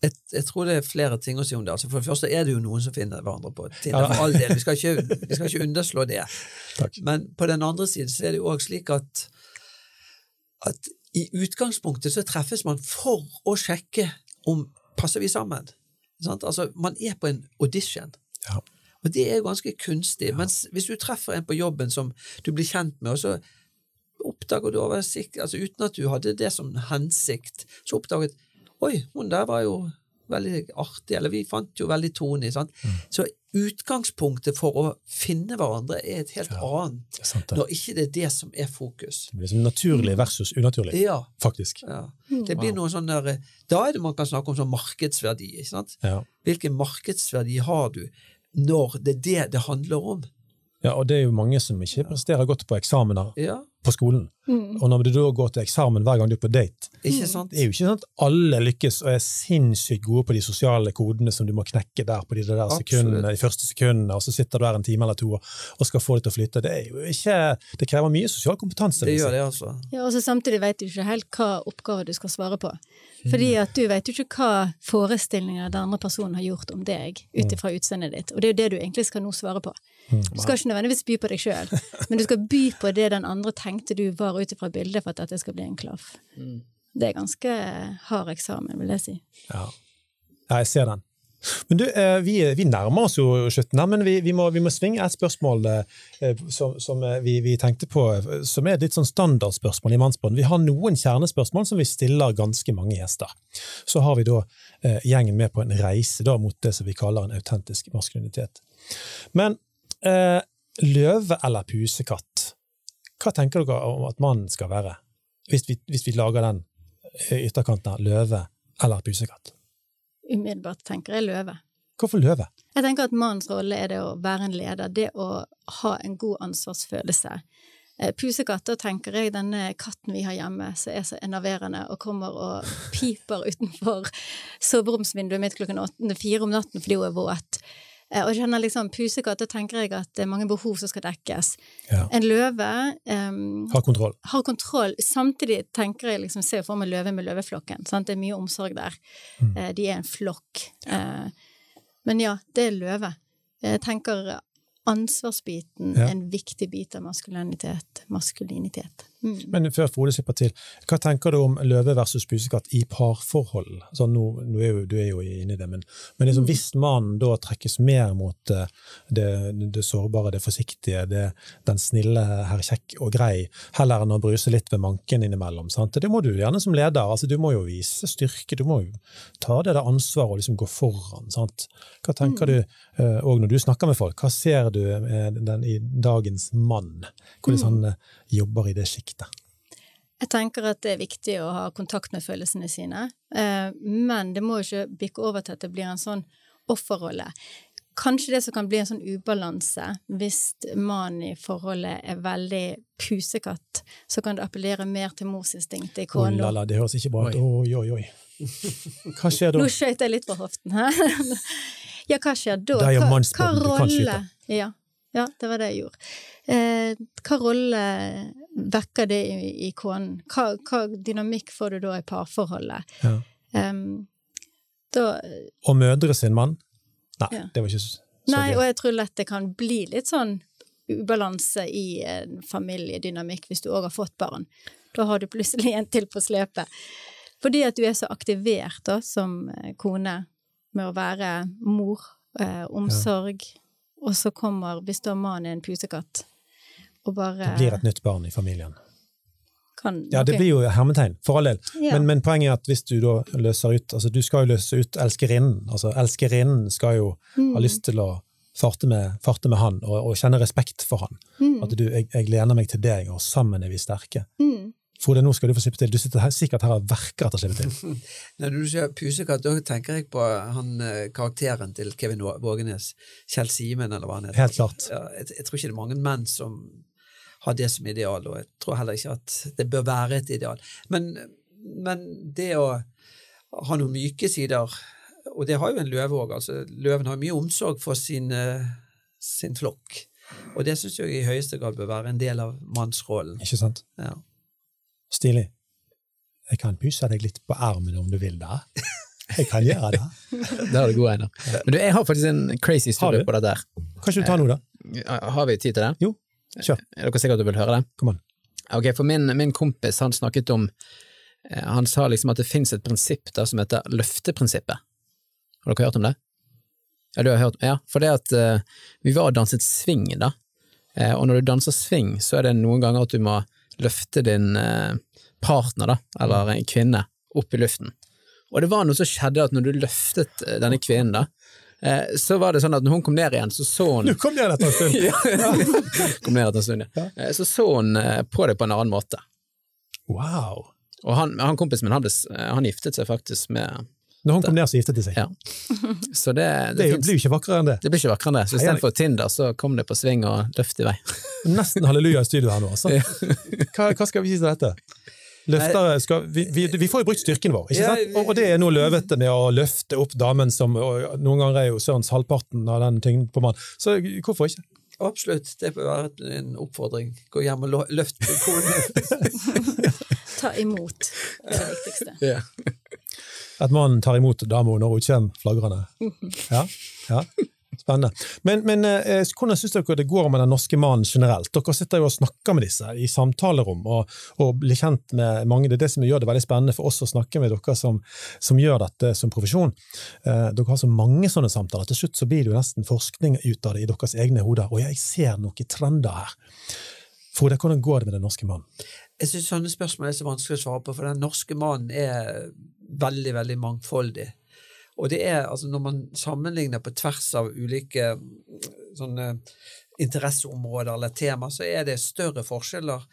jeg, jeg tror det er flere ting å si om det. Altså for det første er det jo noen som finner hverandre på Tinder, for all del. Vi skal ikke, vi skal ikke underslå det. Takk. Men på den andre siden så er det jo òg slik at, at i utgangspunktet så treffes man for å sjekke om passer vi sammen. Altså, man er på en audition. Ja. Og det er ganske kunstig. Mens hvis du treffer en på jobben som du blir kjent med, og så oppdager du oversikt, altså uten at du hadde det som hensikt, så oppdaget Oi, hun der var jo veldig artig, eller vi fant jo veldig tone i. sant? Mm. Så utgangspunktet for å finne hverandre er et helt Ja. annet, Det sant, det. når ikke det er det som er fokus. Det blir som naturlig versus unaturlig, Ja, faktisk. ja. Det blir noe sånn der, Da er det man kan snakke om sånn markedsverdi. ikke sant? Ja. Hvilken markedsverdi har du når det er det det handler om? ja, og det er jo mange som ikke presterer godt på eksamener Ja, på skolen. Mm. Og når du da går til eksamen hver gang du er på date, ikke sant? det er jo ikke sånn at alle lykkes og er sinnssykt gode på de sosiale kodene som du må knekke der på de der sekundene, de første sekundene, og så sitter du der en time eller to og, skal få det til å flyte. Det er jo ikke Det krever mye sosial kompetanse. Det gjør det, altså. Ja, og så Samtidig vet du ikke helt hva oppgave du skal svare på. Fordi at du vet jo ikke hva forestillinger den andre personen har gjort om deg, ut ifra utseendet ditt. Og det er jo det du egentlig skal nå svare på. Du skal ikke nødvendigvis by på deg sjøl, men du skal by på det den andre tenkte du var ut ifra bildet for at dette skal bli en klaff. Det er ganske hard eksamen, vil jeg si. Ja. jeg ser den. Men du, eh, vi, vi nærmer oss jo slutten her, men vi, vi, må, vi må svinge et spørsmål eh, som, som eh, vi, vi tenkte på, eh, som er et litt sånn standardspørsmål i Mannsbånd. Vi har noen kjernespørsmål som vi stiller ganske mange gjester. Så har vi da eh, gjengen med på en reise da, mot det som vi kaller en autentisk maskulinitet. Men eh, løve eller pusekatt, hva tenker dere om at mannen skal være? Hvis vi, hvis vi lager den eh, ytterkanten her, løve eller pusekatt? Umiddelbart tenker jeg løve. Hvorfor løve? Jeg tenker at mannens rolle er det å være en leder, det å ha en god ansvarsfølelse. Pusekatter tenker jeg denne katten vi har hjemme som er så enerverende og kommer og piper utenfor soveromsvinduet mitt klokken åtte, fire om natten fordi hun er våt. Eh, Og jeg liksom pusekatt, da tenker jeg at det er mange behov som skal dekkes. Ja. En løve um, har, kontroll. har kontroll. Samtidig tenker jeg liksom, ser for meg løve med løveflokken. Sant? Det er mye omsorg der. Mm. Eh, de er en flokk. Uh, men ja, det er løve. Jeg tenker ansvarsbiten Ja. en viktig bit av maskulinitet. Maskulinitet. Mm. Men før Frode slipper til, hva tenker du om løve versus pusekatt i parforhold? Altså, nå, nå er jo, du er jo inne i det, men, men liksom, hvis mannen da trekkes mer mot eh, det, det sårbare, det forsiktige, det, den snille, herr kjekk og grei, heller enn å bruse litt ved manken innimellom. Sant? Det må du gjerne som leder. altså Du må jo vise styrke, du må jo ta det der ansvaret og liksom gå foran. Sant? Hva tenker du, òg når du snakker med folk, hva ser du eh, den, i dagens mann? Hvordan han eh, jobber i det sjiktet? Jeg tenker at det er viktig å ha kontakt med følelsene sine, eh, men det må jo ikke bikke over til at det blir en sånn offerrolle. Kanskje det som kan bli en sånn ubalanse hvis mannen i forholdet er veldig pusekatt, så kan det appellere mer til morsinstinktet i Oh, la, la, det høres ikke bra ut. Oi, oi, oi. Hva skjer da? Nå skøyt jeg litt på hoften, her. ja, hva skjer da? Det er jo du kan rolle- Ja, ja, det var det jeg gjorde. Eh, hva rolle vekker det i, i konen? Hva, hva dynamikk får du da i parforholdet? Ja. Um, da Og mødre sin mann? Nei, Ja. det var ikke så, gøy. Nei, og jeg tror lett det kan bli litt sånn ubalanse i en familiedynamikk hvis du òg har fått barn. Da har du plutselig en til på slepet. Fordi at du er så aktivert da, som eh, kone med å være mor, eh, omsorg, og så kommer, hvis da mannen er en pusekatt, og bare Det blir et nytt barn i familien. kan Ja, det okay. blir jo hermetegn, for all del. Ja. Men, men poenget er at hvis du da løser ut altså Du skal jo løse ut elskerinnen. Altså, elskerinnen skal jo Mm. ha lyst til å farte med, farte med han, og, og kjenne respekt for han. Mm. At du, jeg, jeg lener meg til deg, og sammen er vi sterke. Mm. Frode, nå skal du få slippe til. Du sitter her, sikkert her og verker etter å slippe til. Når du sier pusekatt, da tenker jeg på han eh, karakteren til Kevin Vågenes, Kjell Simen, eller hva han heter. Helt klart. Ja, jeg, jeg tror ikke det er mange menn som har det som ideal, og jeg tror heller ikke at det bør være et ideal. Men, men det å ha noen myke sider, og det har jo en løve òg, altså løven har mye omsorg for sin, eh, sin flokk, og det syns jeg i høyeste grad bør være en del av mannsrollen. Ikke sant? Ja. Stilig. Jeg kan pysse deg litt på armen om du vil det. Jeg kan gjøre det. det er det god Einar. Men du, jeg har faktisk en crazy story historie på det der. Kan ikke du ta noe, da? Har vi tid til det? Jo, kjør. Er dere sikre at du vil høre det? Kom an. Ok, for min, min kompis han snakket om eh, Han sa liksom at det finnes et prinsipp der som heter løfteprinsippet. Har dere hørt om det? Ja, du har hørt Ja, for det at uh, vi var og danset swing, da. Uh, og når du danser swing, så er det noen ganger at du må løfte din uh, partner, da, eller en kvinne, opp i luften. Og det var noe som skjedde at når du løftet denne kvinnen, da, så var det sånn at når hun kom ned igjen, så så hun Du kom ned etter en stund! Kom ned etter en stund, ja. Eh, Så så hun eh, på det på en annen måte. Wow! Og han, han kompisen min, han, ble, eh, han giftet seg faktisk med Når hun kom ned, så giftet de seg. Ja. Så det, Det, det, blir jo ikke vakrere enn det. det blir ikke vakrere enn det. Så istedenfor Tinder, så kom det på sving og løft i vei. Nesten halleluja i studio her nå. Altså. Hva, hva skal vi si til dette? Løftere skal, vi, vi, vi får jo brukt styrken vår, ikke Ja, sant? Og, og det er noe løvete med å løfte opp damen som og Noen ganger er jo sørens halvparten av den tyngden på mannen. Så hvorfor ikke? Absolutt, det bør være en oppfordring. Gå hjem og løft konen. Ta imot, det er det viktigste. At mannen tar imot dama når hun kommer flagrende. Ja, ja. Spennende. Men, men eh, hvordan syns dere det går med den norske mannen generelt? Dere sitter jo og snakker med disse i samtalerom og, og blir kjent med mange. Det er det som gjør det veldig spennende for oss å snakke med dere som, som gjør dette som profesjon. Eh, dere har så mange sånne samtaler. Til slutt så blir det jo nesten forskning ut av det i deres egne hoder. Og jeg ser noen trender her. Frode, hvordan går det med den norske mannen? Jeg syns sånne spørsmål er så vanskelig å svare på, for den norske mannen er veldig, veldig mangfoldig. Og det er, altså når man sammenligner på tvers av ulike mm, sånne interesseområder eller tema, så er det større forskjeller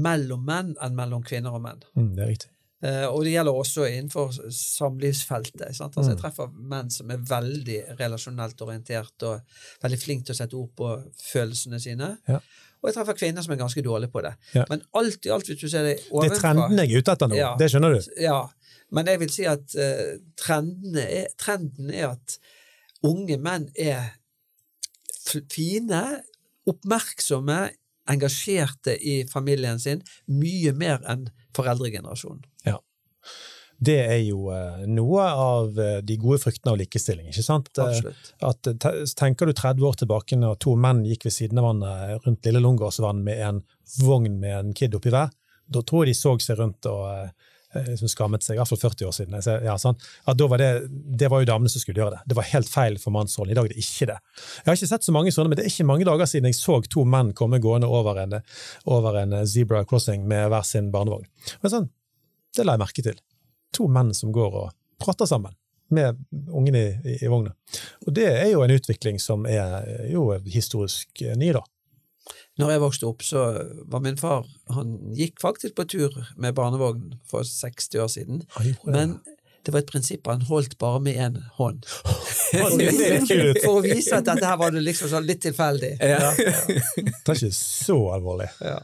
mellom menn enn mellom kvinner og menn. Mm, det er riktig. Eh, og det gjelder også innenfor samlivsfeltet. Altså, jeg Mm. treffer menn som er veldig relasjonelt orientert og veldig flinke til å sette ord på følelsene sine. Ja. Og jeg treffer kvinner som er ganske dårlige på det. Ja. Men alt i alt, hvis du ser det Det er trenden jeg er ute etter nå, Ja. det skjønner du. Ja, men jeg vil si at eh, trendene er, trenden er at unge menn er fine, oppmerksomme, engasjerte i familien sin, mye mer enn foreldregenerasjonen. Ja. Det er jo eh, noe av eh, de gode fruktene av likestilling, ikke sant? Absolutt. At, tenker du 30 år tilbake når to menn gikk ved siden av hverandre rundt Lille Lungåsvann med en vogn med en kid oppi hver, da tror jeg de så seg rundt og eh, liksom skammet seg, i hvert fall 40 år siden. Jeg Ja, sånn, var det, det var jo damene som skulle gjøre det. Det var helt feil for mannsrollen. I dag er det ikke det. Jeg har ikke sett så mange sånne, men det er ikke mange dager siden jeg så to menn komme gående over en, over en zebra crossing med hver sin barnevogn. Men sånn, det la jeg merke til. To menn som går og prater sammen med ungene i, i, i vogna. Og det er jo en utvikling som er jo historisk eh, ny, da. Når jeg vokste opp, så var min far Han gikk faktisk på tur med barnevogn for 60 år siden, men det var et prinsipp han holdt bare med én hånd. For å vise at dette her var det liksom sånn litt tilfeldig. Ja. Det er ikke så alvorlig. Ja.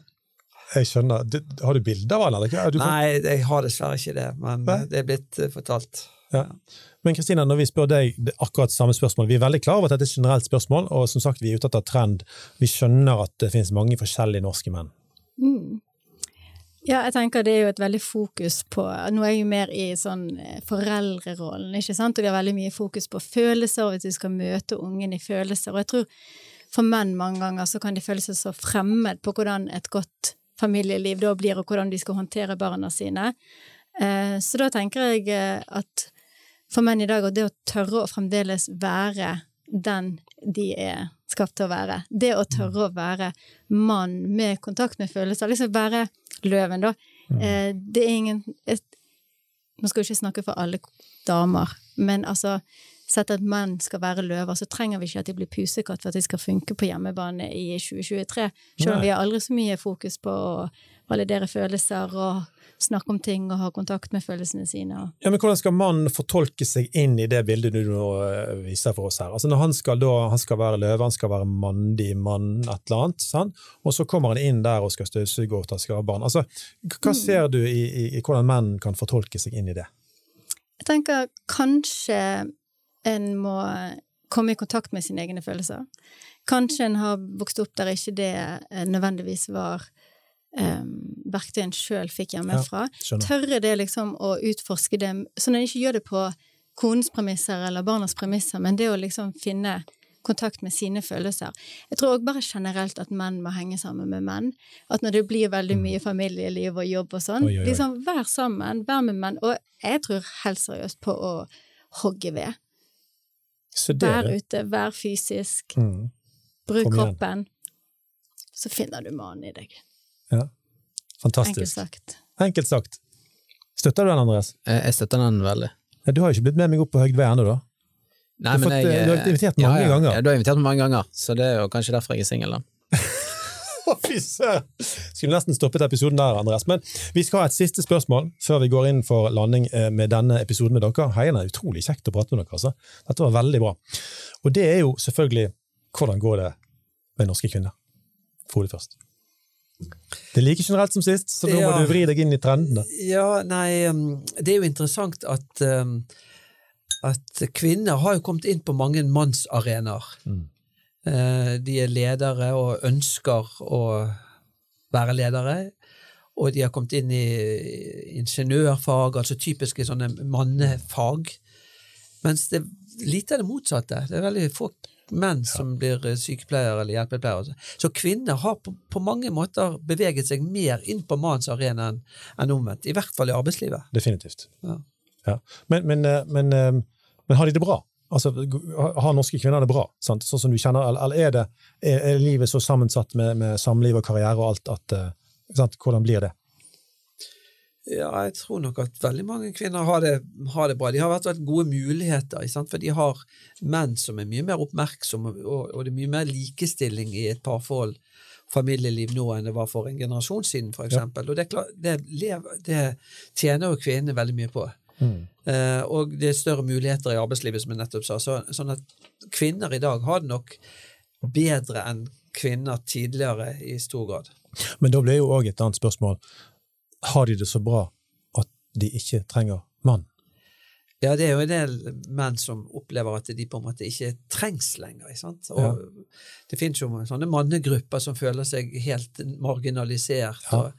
Jeg skjønner. Du, har du bilder av han? Nei, jeg har dessverre ikke det, men Nei. det er blitt eh, fortalt. Ja. Men Kristina, når vi spør deg akkurat samme spørsmål, vi er veldig klar over at dette er et generelt spørsmål, og som sagt, vi er ute etter trend. Vi skjønner at det finnes mange forskjellige norske menn. Mm. Ja, jeg tenker det er jo et veldig fokus på Nå er jeg jo mer i sånn eh, foreldrerollen, ikke sant, og det er veldig mye fokus på følelser, og hvis du skal møte ungen i følelser. Og jeg tror for menn mange ganger så kan de føle seg så fremmed på hvordan et godt familieliv da blir, og hvordan de skal håndtere barna sine. Eh, Så da tenker jeg eh, at for menn i dag, og det å tørre å fremdeles være den de er skapt til å være, det å tørre å være mann med kontakt med følelser, liksom være løven, da. Eh, Det er ingen et, Nå skal vi ikke snakke for alle damer, men altså Sett at menn skal være løver, så trenger vi ikke at de blir pusekatt for at de skal funke på hjemmebane i 2023. Selv om vi har aldri så mye fokus på å validere følelser og snakke om ting og ha kontakt med følelsene sine. Ja, men Hvordan skal mannen fortolke seg inn i det bildet du nå eh, viser for oss her? Altså når Han skal da, han skal være løve, han skal være mandig mann, et eller annet, sant? og så kommer han inn der og skal støvsuge og ta seg av barn. Altså, hva ser du i, i, i hvordan menn kan fortolke seg inn i det? Jeg tenker kanskje en må komme i kontakt med sine egne følelser. Kanskje en har vokst opp der ikke det eh, nødvendigvis var um, verktøy en sjøl fikk hjemmefra. Ja, Tørre det liksom å utforske det, sånn at en ikke gjør det på konens premisser eller barnas premisser, men det å liksom finne kontakt med sine følelser. Jeg tror også bare generelt at menn må henge sammen med menn. At når det blir veldig mye familieliv og jobb og sånn, liksom vær sammen, vær med menn. Og jeg tror helt seriøst på å hogge ved. Vær ute, vær fysisk, mm, bruk kroppen. Så finner du mannen i deg. Ja. Enkelt sagt. Enkelt sagt. Støtter du den, Andreas? Eh, Jeg støtter den veldig. Ja, Du har jo ikke blitt med meg opp på Høgd ved ennå, da? Nei, Du har men fått, eh, du har invitert mange ja, ja. ganger. Ja, du har invitert meg mange ganger, så det er jo kanskje derfor jeg er singel, da. Å, fy søren! Skulle nesten stoppet episoden der, Andreas. Men vi skal ha et siste spørsmål før vi går inn for landing eh, med denne episoden med dere. Heiene er utrolig kjekt å prate med dere. altså. Dette var veldig bra. Og det er jo selvfølgelig hvordan går det med norske kvinner? Frode først. Det er like generelt som sist, så nå må du vri deg inn i trendene. Ja, nei, um, det er jo interessant at, um, at kvinner har jo kommet inn på mange mannsarenaer. Mm. Eh, De er ledere og ønsker å være ledere. Og de har kommet inn i ingeniørfag, altså typiske sånne mannefag. Mens det er lite av det motsatte. Det er veldig få menn som blir eh, sykepleiere eller hjelpepleiere. Så kvinner har på, på mange måter beveget seg mer inn på mannens arena enn en omvendt. I hvert fall i arbeidslivet. Definitivt. Ja. Ja. Men, men, eh, men, eh, men har de det bra? Altså, Har norske kvinner det bra, sant? sånn som du kjenner, eller er, det, er, er livet så sammensatt med, med samliv og karriere og alt at sant? Hvordan blir det? Ja, jeg tror nok at veldig mange kvinner har det, har det bra. De har vært vært gode muligheter, sant? for de har menn som er mye mer oppmerksomme, og, og det er mye mer likestilling i et parforhold familieliv nå enn det var for en generasjon siden, for eksempel. Og det, det, lever, det tjener jo kvinnene veldig mye på. Mm. Eh, og det er større muligheter i arbeidslivet, som jeg nettopp sa. Så, sånn at kvinner i dag har det nok bedre enn kvinner tidligere i stor grad. Men da blir jo òg et annet spørsmål har de det så bra at de ikke trenger mann? Ja, det er jo en del menn som opplever at de på en måte ikke trengs lenger. Sant? Og Ja. Det finnes jo sånne mannegrupper som føler seg helt marginalisert Ja. og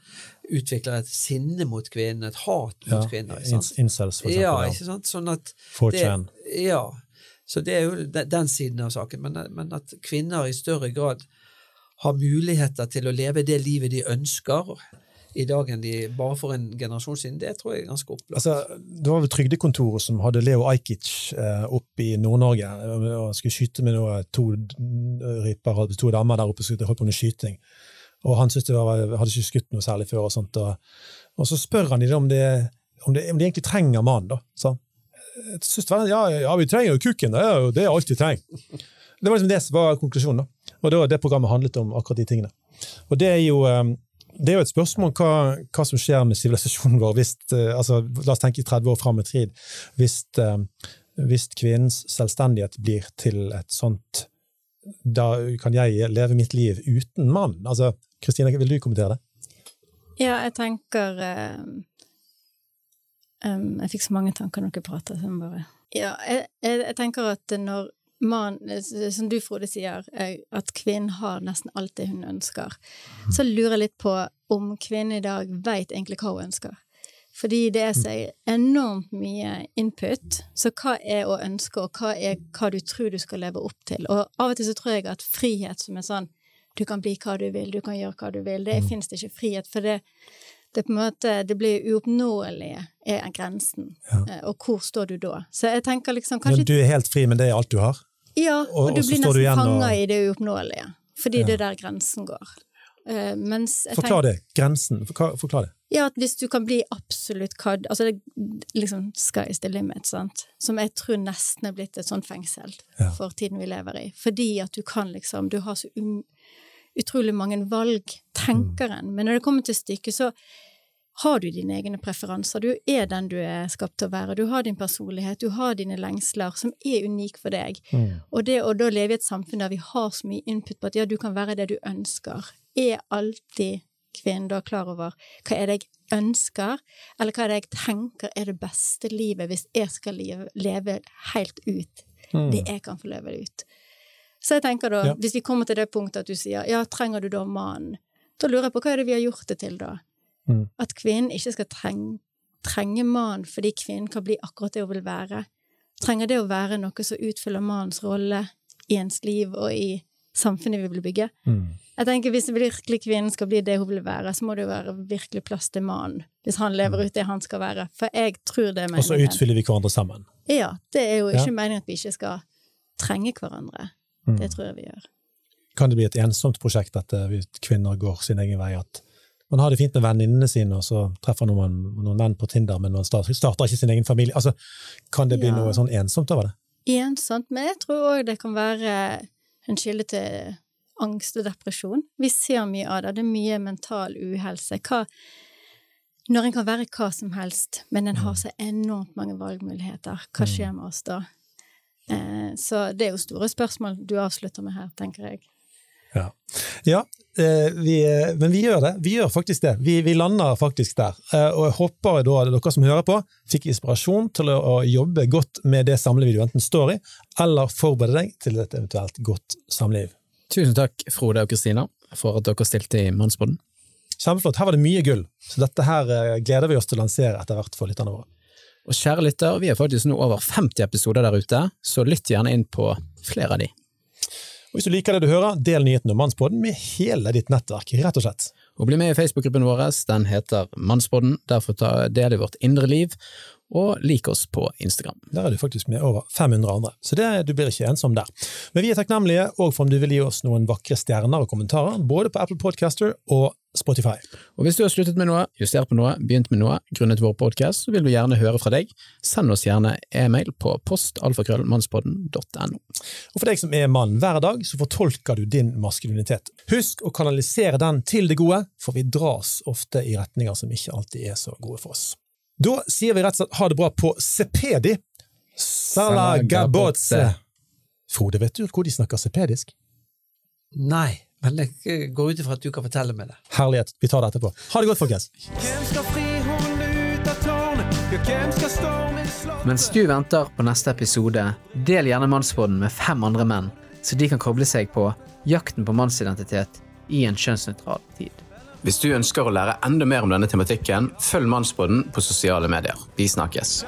utvikler et sinne mot kvinnen, et hat mot Ja, kvinner. Sant? Incels, for Ja, eksempel. ikke sant? Sånn at det, ja, så det er jo den siden av saken. Men, men at kvinner i større grad har muligheter til å leve det livet de ønsker i dag enn de bare for en generasjon siden, det tror jeg er ganske opplagt. Altså, det var vel Trygdekontoret som hadde Leo Ajkic eh, oppe i Nord-Norge eh, og skulle skyte med noe, to ryper, og to damer der oppe Skulle holdt på med skyting. Og han syntes det hadde ikke skutt noe særlig før. Og sånt, og, og så spør han dem om, det, om, det, om de egentlig trenger mannen. da. Synes det var, ja, ja, vi trenger jo kukken, det er jo det alt vi trenger. Det var liksom det som var konklusjonen. da. Og det det programmet handlet om, akkurat de tingene. Og det er jo, eh, det er jo et spørsmål hva, hva som skjer med sivilisasjonen vår hvis eh, altså, La oss tenke 30 år fram i tid. Hvis, eh, hvis kvinnens selvstendighet blir til et sånt Da kan jeg leve mitt liv uten mann. Altså, Kristine, vil du kommentere det? Ja, jeg tenker eh, um, Jeg fikk så mange tanker når dere prater. Så bare Ja, jeg, jeg, jeg tenker at når man, som du Frode sier, eh, at kvinnen har nesten alt det hun ønsker, så lurer jeg litt på om kvinnen i dag veit egentlig hva hun ønsker. Fordi det er så enormt mye input, så hva er å ønske, og hva er hva du tror du skal leve opp til? Og av og til så tror jeg at frihet som er sånn du kan bli hva du vil, du kan gjøre hva du vil, det Mm. finnes det ikke frihet, for det, det på en måte, det blir uoppnåelig, er grensen. Ja. Eh, Og hvor står du da? Så jeg tenker liksom kanskje du er helt fri, men det er alt du har? Ja, og- og, du blir nesten fanga og- i det uoppnåelige. Fordi Ja. det er der grensen går. Uh, Forklar det. Grensen. Forklar, forklar det. ja, at hvis du kan bli absolutt hva Altså, det liksom sky's the limit, sant. Som jeg tror nesten er blitt et sånt fengsel Ja. for tiden vi lever i. Fordi at du kan liksom Du har så um, utrolig mange valg, tenker en. Men når det kommer til stykket, så har du dine egne preferanser. Du er den du er skapt til å være. Du har din personlighet, du har dine lengsler, som er unik for deg. Mm. Og det å da leve i et samfunn der vi har så mye input på at ja, du kan være det du ønsker, er alltid kvinnen da klar over hva er det jeg ønsker, eller hva er det jeg tenker er det beste livet hvis jeg skal leve, leve helt ut Mm. det jeg kan få leve ut. Så jeg tenker da, Ja. hvis vi kommer til det punktet at du sier ja, trenger du da mannen, da lurer jeg på hva er det vi har gjort det til da? Mm. At kvinnen ikke skal trenge, trenge mannen fordi kvinnen kan bli akkurat det hun vil være. Trenger det å være noe som utfyller mannens rolle i ens liv og i samfunnet vi vil bygge? Mm. Jeg tenker Hvis virkelig kvinnen skal bli det hun vil være, så må det jo være virkelig plass til mannen. Hvis han lever ut det han skal være. For jeg tror det er meningen. Og så utfyller vi hverandre sammen. Ja, det er jo Ja. ikke meningen at vi ikke skal trenge hverandre. Mm. Det tror jeg vi gjør. Kan det bli et ensomt prosjekt at eh, kvinner går sin egen vei? At man har det fint med venninnene sine, og så treffer noen, noen menn på Tinder, men man starter, starter ikke sin egen familie. Altså, kan det bli Ja. noe sånn ensomt over det? Ensomt, men jeg tror òg det kan være en kilde til angst og depresjon. Vi ser mye av det. Det er mye mental uhelse. Hva, når en kan være hva som helst, men en har så enormt mange valgmuligheter, hva skjer med oss da? Eh, så det er jo store spørsmål du avslutter med her, tenker jeg. Ja, ja eh, vi, eh, men vi gjør det. Vi gjør faktisk det. Vi, vi lander faktisk der. Eh, og jeg håper da dere som hører på, fikk inspirasjon til å, jobbe godt med det samlivet du enten står i, eller forberede deg til et eventuelt godt samliv. Tusen takk, Frode og Kristina, for at dere stilte i Mannsboden. Kjempeflott. Her var det mye gull, så dette her gleder vi oss til å lansere etter hvert for lytterne våre. Og kjære lytter, vi har faktisk nå over 50 episoder der ute, så lytt gjerne inn på flere av de. Og Hvis du liker det du hører, del nyheten om Mannspodden med hele ditt nettverk, rett og slett. Og bli med i Facebook-gruppen vår, den heter Mannsbånden. Derfor ta del i vårt indre liv, og lik oss på Instagram. Der er du faktisk med over 500 andre, så det, du blir ikke ensom der. Men vi er takknemlige òg for om du vil gi oss noen vakre stjerner og kommentarer, både på Apple Podcaster og Spotify. Og hvis du har sluttet med noe, justert på noe, begynt med noe grunnet vår podkast, så vil vi gjerne høre fra deg. Send oss gjerne e-mail på postalfakrøllmannspodden.no. Og for deg som er mann hver dag, så fortolker du din maskulinitet. Husk å kanalisere den til det gode, for vi dras ofte i retninger som ikke alltid er så gode for oss. Da sier vi rett og slett ha det bra på sepedi. Salagabotse. Frode, vet du hvor de snakker sepedisk? Nei, men jeg går ut ifra at du kan fortelle meg det. Herlighet. Vi tar det etterpå. Ha det godt, folkens. Hvem skal fri ut av tårnet? Ja, hvem skal stormen slå? Mens du venter på neste episode, del gjerne mannsbåden med fem andre menn, så de kan koble seg på jakten på mannsidentitet i en kjønnsnøytral tid. Hvis du ønsker å lære enda mer om denne tematikken, følg Mannsbåten på sosiale medier. Vi snakkes!